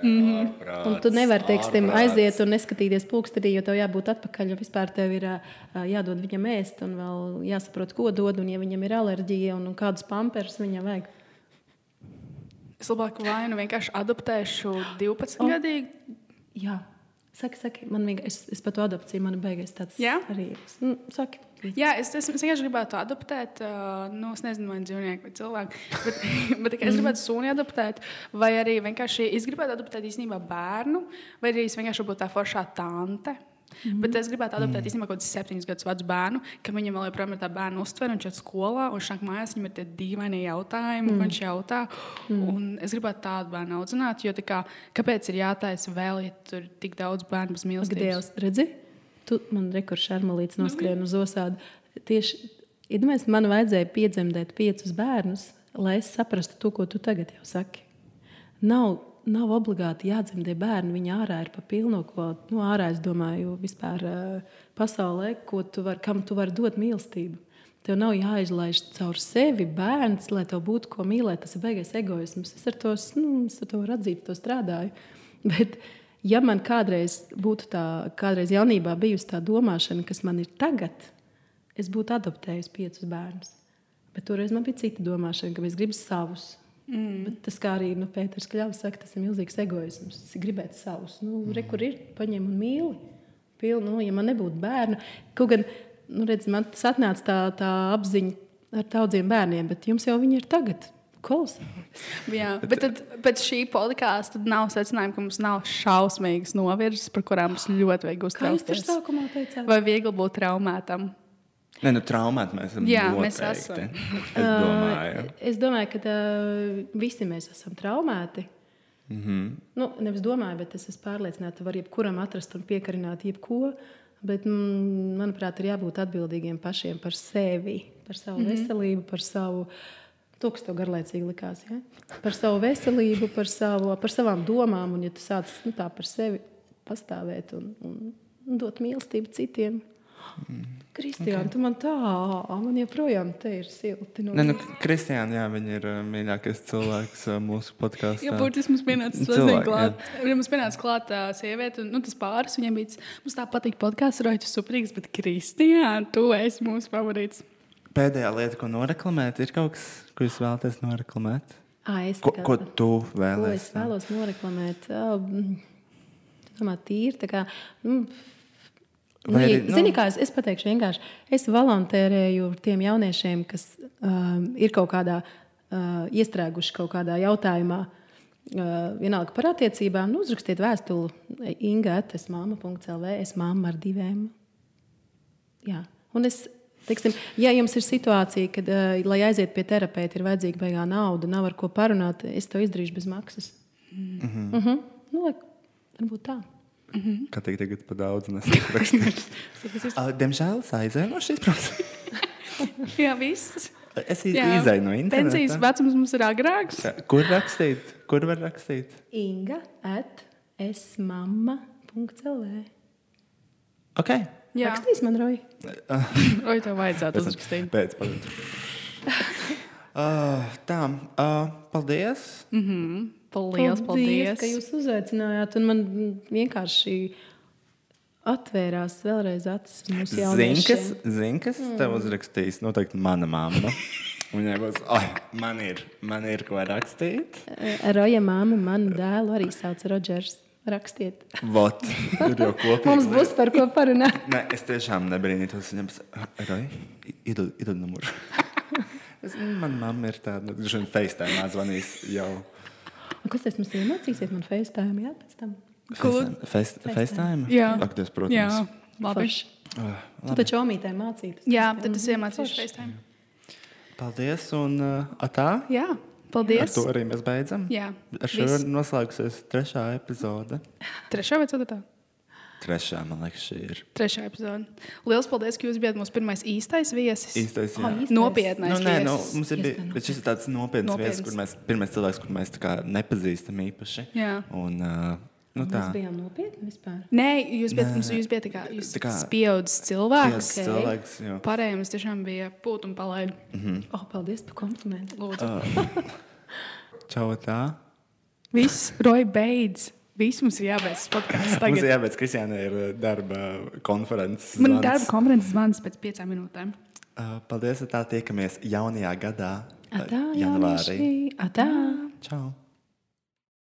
C: Mm -hmm. Ārprāts, un tu nevari teiksim, aiziet un neskatīties pulkstenī, jo tev jābūt atpakaļ. Vispār tev ir jādod viņam ēst, un vēl jāsaprot, ko dod. Un, ja viņam ir alerģija un, un kādus pamperus viņam vajag.
B: Es labāk vai nu vienkārši adoptēšu 12 oh. gadīgu.
C: Jā, saki, saki, man vienkārši, es, es par to adopciju, man beigas tāds
B: Jā?
C: arī. Nu, saki.
B: Jā, es, es, es vienkārši gribētu adoptēt, uh, nu, es nezinu, vai dzīvnieku vai cilvēku, bet, (laughs) bet es mhm. gribētu suni adoptēt, vai arī vienkārši es gribētu adoptēt īstenībā bērnu, vai arī es vienkārši būtu tā foršā tante. Mm -hmm. Bet es gribētu adoptēt mm. īstenībā kaut kādu septiņus gadus vecu bērnu, ka viņam vēl joprojām ir tā bērnu uztvere, viņš ir skolā, un viņš nāk mājās, viņam ir tie dīvainie jautājumi, mm. viņš jautā. Mm. Un es gribētu tādu bērnu audzināt, jo kā, kāpēc ir jātaisa vēl, ja tur ir tik daudz bērnu bez mīlestības?
C: Dievs, redzi? Tu man rekursi šarmalīts noskrien uz osādu. Tieši, iedomājies, man vajadzēja piedzemdēt piecus bērnus, lai es saprastu to, ko tu tagad jau saki. Nav, nav obligāti jādzemdē bērni, viņi ārā ir pa pilno, ko, nu, ārā es domāju, vispār uh, pasaulē, ko tu var, kam tu vari dot mīlestību. Tev nav jāizlaiž caur sevi bērns, lai tev būtu ko mīlēt. Tas ir baisais egoisms. Es ar to, nu, es ar to atzīt, to strādāju. (laughs) Bet, ja man kādreiz būtu tā, kādreiz jaunībā bijusi tā domāšana, kas man ir tagad, es būtu adoptējis piecus bērnus. Bet toreiz man bija cita domāšana, ka es gribu savus. Mm. Bet tas, kā arī nu, Pēters Kļavs saka, tas ir milzīgs egoisms. Es gribētu savus. Nu, mm. re, kur ir, paņem un mīli. Pilnu, nu, ja man nebūtu bērnu, kaut gan nu, redz, man tas atnāca tā, tā apziņa ar daudziem bērniem, bet jums jau viņi ir tagad. Kolosāli.
B: Jā, bet tad, pēc šī podkāsta nav secinājuma, ka mums nav šausmīgas novirzes, par kurām mums ļoti vajag uztraukties. Vai viegli būt traumētam?
A: Nē, nu, traumēti mēs esam.
B: Jā,
A: noteikti.
B: mēs esam.
A: Es domāju.
C: Uh, es domāju, ka uh, visi mēs esam traumēti. Mm -hmm. nu, nevis domāju, bet es esmu pārliecināta, ka var jebkuram atrast un piekarināt jebko. Bet, mm, manuprāt, ir jābūt atbildīgiem pašiem par sevi, par savu mm -hmm. veselību, par savu. To, kas tev garlaicīgi likās, ja? par savu veselību, par, savu, par savām domām, un ja tu sāc nu, tā par sevi pastāvēt un, un, un dot mīlestību citiem, Kristiāna, okay. tu man tā, man joprojām te ir silti. No
A: Nē, nu, Kristiāna, jā, viņa ir uh, mīļākais cilvēks uh, mūsu podkāstā.
B: Jā, burtiski mums pienāca
A: Cilvēki,
B: klāt. Ja mums pienāca klāt uh, sieviete, un nu, tas pāris viņam bija, mums tā patīk podkāsts, roja tu suprīgs, bet Kristiāna, tu esi mūsu favorīts.
A: Pēdējā lieta, ko noreklamēt, ir kaut kas, ko jūs vēlaties noreklamēt?
C: À, es
A: Ko,
C: kā-
A: ko tu vēlēsies?
C: es vēlos noreklamēt? Um, Domāju, tīri. tā Kā, nu,
A: Vai arī,
C: nu, Zini, kā es, es pateikšu vienkārši. Es volontērēju tiem jauniešiem, kas um, ir kaut kādā uh, iestrēguši kaut kādā jautājumā. Uh, vienalga par attiecībām, nu, uzrakstiet vēstuli Inga, es māma.clv, es māma ar diviem. Jā. Un es, teiksim, ja jums ir situācija, kad, uh, lai aiziet pie terapeita, ir vajadzīga beigā nauda, nav ar ko parunāt, es to izdarīšu bez maksas. Mm -hmm. Mm -hmm. nu, lai, varbūt tā.
A: Kā teikt, tagad par daudz nesaprastu. (laughs) Diemžēl es aizēju no šīs problēmas. (laughs)
B: Jā, viss.
A: Es izēju no
B: Pensijas
A: interneta.
B: vecums mums ir agrāks.
A: Kur rakstīt? Kur var rakstīt?
C: Inga at esmamma.clv.
A: Ok.
B: Jā,
C: Rakstīs man, Roja.
B: vai (laughs) tev vajadzētu uzrakstīt?
A: Pēc tam. Uh, (laughs) tā, uh, paldies.
B: Paldies, paldies.
C: ka jūs uzaicinājāt. un Man vienkārši atvērās vēlreiz acis uz mūsu
A: Zini, kas,
C: jauniešiem.
A: zin, kas tev uzrakstīs? Noteikti mana mamma. Viņai būs, oh, man ir, man ir ko rakstīt.
C: Eh, Roja māma, manu dēlu arī sauc Rodžers. Rakstiet.
A: Vot, tur jau kopīgi.
C: Mums būs par ko parunāt.
A: Nē, es tiešām nebrīnītos. Viņam ir iedod numuru. Es, man mamma ir tāda, nu, viņa FaceTime zvanīs jau.
C: Kas tas mums iemācīsies? Man FaceTime, jā, pēc tam.
B: Kur?
A: Face- FaceTime?
B: Jā.
A: Ak, Dievs, protams.
B: Jā, labi.
A: Uh,
C: Tu taču omītē mācīties.
B: Jā, tad es iemācīšu FaceTime.
A: Paldies, un uh, atā.
B: Jā,
A: Ar
B: paldies.
A: to arī mēs beidzam.
B: Jā,
A: Ar šo
B: viss.
A: ir noslēgusies trešā epizode.
B: Trešā vai ceturtā?
A: Trešā, man liekas, šī ir.
B: Trešā epizode. Lielas paldies, ka jūs bijāt mūsu pirmais īstais viesis.
A: Īstais, jā.
C: Ah, īstais.
B: Nopietnais.
A: Nu, nē, nu, mums ir bijis, bet šis ir tāds nopietns
B: Nopietns.
A: viesis, kur mēs, pirmais cilvēks, kur mēs tā kā nepazīstam īpaši.
B: Jā.
A: Un, uh, nu, tā,
C: Mēs bijām nopietni vispār.
B: Nē, jūs bijat,
A: Nē.
B: mums, jūs bijat tā kā, jūs
A: Tā kā-
B: pieaudzis cilvēks.
A: Piecas
C: ok.
A: cilvēks.
B: Pārējiem es tiešām bija pūt un palaid.
C: Oh, paldies par komplimentu.
B: Lūdzu. (laughs)
A: Čau, tā.
B: Viss, Roja, beidz. Viss mums ir jābeidz podkāsts
A: Mums
B: tagad.
A: jābeidz Kristiānai ir uh, darba konferences.
B: Man
A: zvans.
B: darba konferences zvans pēc piecām minūtēm.
A: Uh, Paldies, tā tiekamies jaunajā gadā. uh,
C: Atā,
A: janvārī.
C: jaunieši. Atā.
A: Čau!